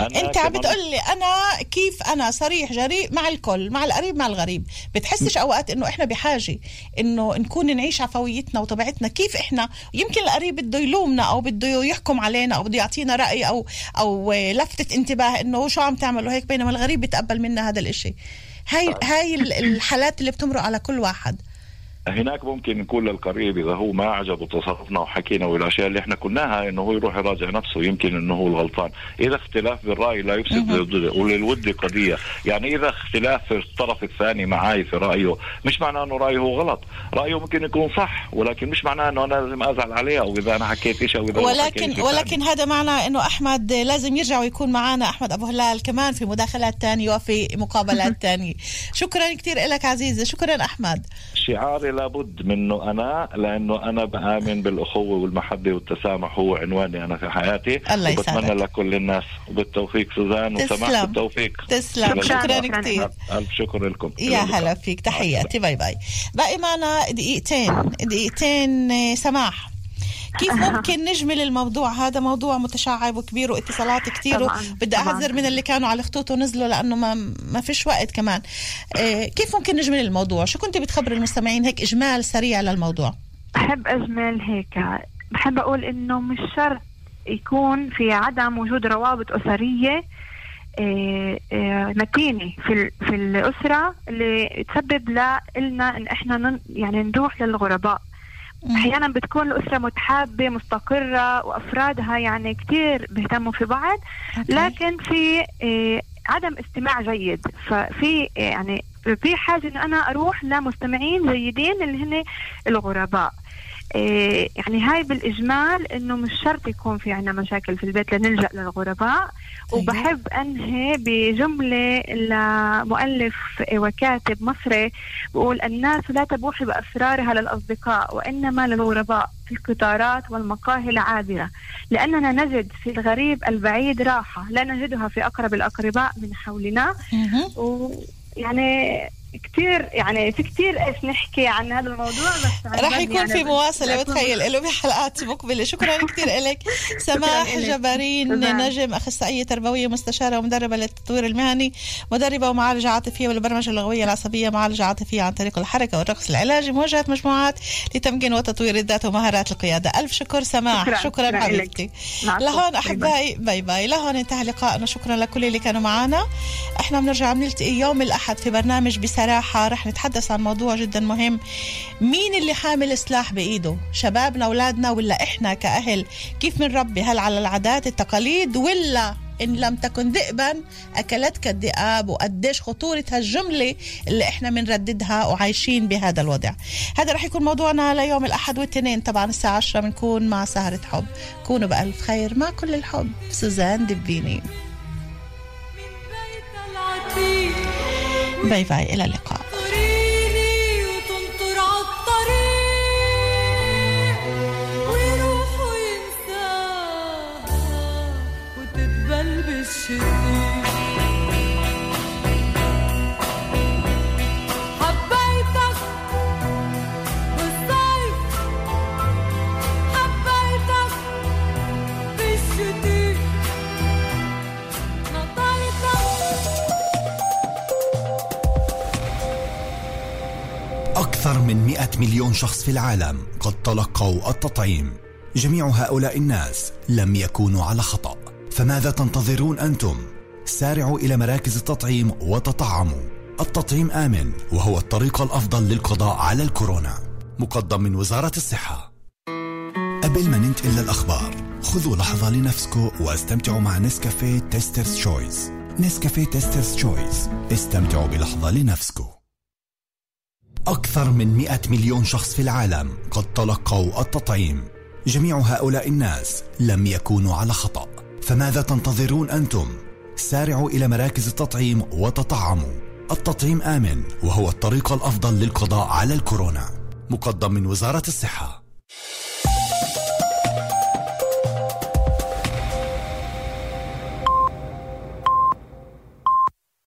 S10: أنت عم بتقول لي أنا كيف أنا صريح جريء مع الكل مع القريب مع الغريب. بتحسش أوقات إنه إحنا بحاجة إنه نكون نعيش عفويتنا وطبيعتنا. كيف إحنا؟ يمكن القريب بده يلومنا أو بده يحكم علينا أو بده يعطينا رأي أو أو لفتة انتباه إنه شو عم تعملوا هيك بينما الغريب بيتقبل منا هذا الإشي. هاي هاي ال- الحالات اللي بتمرق على كل واحد.
S19: هناك ممكن نقول للقريب إذا هو ما عجبه تصرفنا وحكينا والاشياء اللي إحنا قلناها إنه هو يروح يراجع نفسه يمكن إنه هو الغلطان، إذا اختلاف بالرأي لا يفسد للود- وللود قضية، يعني إذا اختلاف في الطرف الثاني معي في رأيه مش معناه إنه رأيه غلط، رأيه ممكن يكون صح ولكن مش معناه إنه أنا لازم أزعل عليه أو إذا أنا حكيت شيء أو إذا
S10: ولكن ولكن هذا معناه إنه أحمد لازم يرجع ويكون معنا أحمد أبو هلال كمان في مداخلات تانية وفي مقابلات تانية. شكرا كثير لك عزيزه شكرا أحمد.
S19: شعاري لابد منه أنا لأنه أنا بآمن بالأخوة والمحبة والتسامح هو عنواني أنا في حياتي.
S10: الله
S19: وبتمنى
S10: يسعدك.
S19: لكل الناس. وبالتوفيق سوزان وسماح. بالتوفيق.
S10: تسلم. شكراً. كتير.
S19: ألف شكر لكم.
S10: يا هلا فيك. تحياتي. bye bye. باقي معنا دقيقتين. دقيقتين آه، سماح. كيف ممكن نجمل الموضوع؟ هذا موضوع متشعب وكبير واتصالات كتير
S14: طبعاً،
S10: بدي. اعذر من اللي كانوا على الخطوط ونزلوا لأنه ما ما فيش وقت كمان. آه، كيف ممكن نجمل الموضوع؟ شو كنت بتخبر المستمعين؟ هيك إجمال سريع للموضوع.
S14: بحب أجمل هيك. بحب أقول إنه مش شرط يكون في عدم وجود روابط أسرية آه، آه، متينة في في الأسرة اللي تسبب لنا إن إحنا نن- يعني نروح للغرباء. أحيانا بتكون الأسرة متحابة مستقرة وأفرادها يعني كتير بيهتموا في بعض. لكن في آه، عدم استماع جيد. ففي آه، يعني في حاجة إن أنا أروح لمستمعين جيدين اللي هن الغرباء. يعني هاي بالإجمال إنه مش شرط يكون في عنا مشاكل في البيت لنلجأ للغرباء. وبحب أنهي بجملة لمؤلف وكاتب مصري بقول الناس لا تبوح بأسرارها للأصدقاء وإنما للغرباء في القطارات والمقاهي العابرة. لأننا نجد في الغريب البعيد راحة لا نجدها في أقرب الأقرباء من حولنا. ويعني كثير يعني في كثير إيش نحكي عن هذا الموضوع بس جد
S10: يكون
S14: يعني
S10: في
S14: أكون-
S10: بتخيل له بحلقات مقبلة. شكرا كثير لك سماح. جبارين. نجم أخصائية تربوية مستشارة ومدربة للتطوير المهني مدربة ومعالجة عاطفية والبرمجة اللغوية العصبية معالجة عاطفية عن طريق الحركة والرقص العلاجي موجهة مجموعات لتمكين وتطوير الذات ومهارات القيادة. ألف شكر سماح.
S14: شكراً.
S10: شكرا,
S14: شكراً
S10: حبيبتي. لهون. أحبائي باي باي. لهون انتهى لقائنا شكرا لكل اللي كانوا معنا إحنا بنرجع بنلتقي يوم الأحد في برنامج بصراحة رح نتحدث عن موضوع جدا مهم. مين اللي حامل سلاح بإيده؟ شبابنا أولادنا ولا إحنا كأهل؟ كيف بنربي؟ هل على العادات التقاليد ولا إن لم تكن ذئبا أكلتك الذئاب؟ وقديش خطورة هالجملة اللي إحنا بنرددها وعايشين بهذا الوضع؟ هذا رح يكون موضوعنا ليوم الأحد والاثنين طبعا الساعة 10 بنكون مع سهرة حب. كونوا بألف خير مع كل الحب. سوزان دبيني. باي باي إلى اللقاء.
S1: من 100 مليون شخص في العالم قد تلقوا التطعيم. جميع هؤلاء الناس لم يكونوا على خطأ. فماذا تنتظرون أنتم؟ سارعوا إلى مراكز التطعيم وتطعموا. التطعيم آمن وهو الطريق الأفضل للقضاء على الكورونا. مقدم من وزارة الصحة. قبل ما ننتقل للأخبار خذوا لحظة لنفسكم واستمتعوا مع نسكافيه تيسترز تشويس نسكافيه تيسترز تشويس استمتعوا بلحظة لنفسكم. أكثر من 100 مليون شخص في العالم قد تلقوا التطعيم. جميع هؤلاء الناس لم يكونوا على خطأ. فماذا تنتظرون أنتم؟ سارعوا إلى مراكز التطعيم وتطعموا. التطعيم آمن وهو الطريق الأفضل للقضاء على الكورونا. مقدم من وزارة الصحة.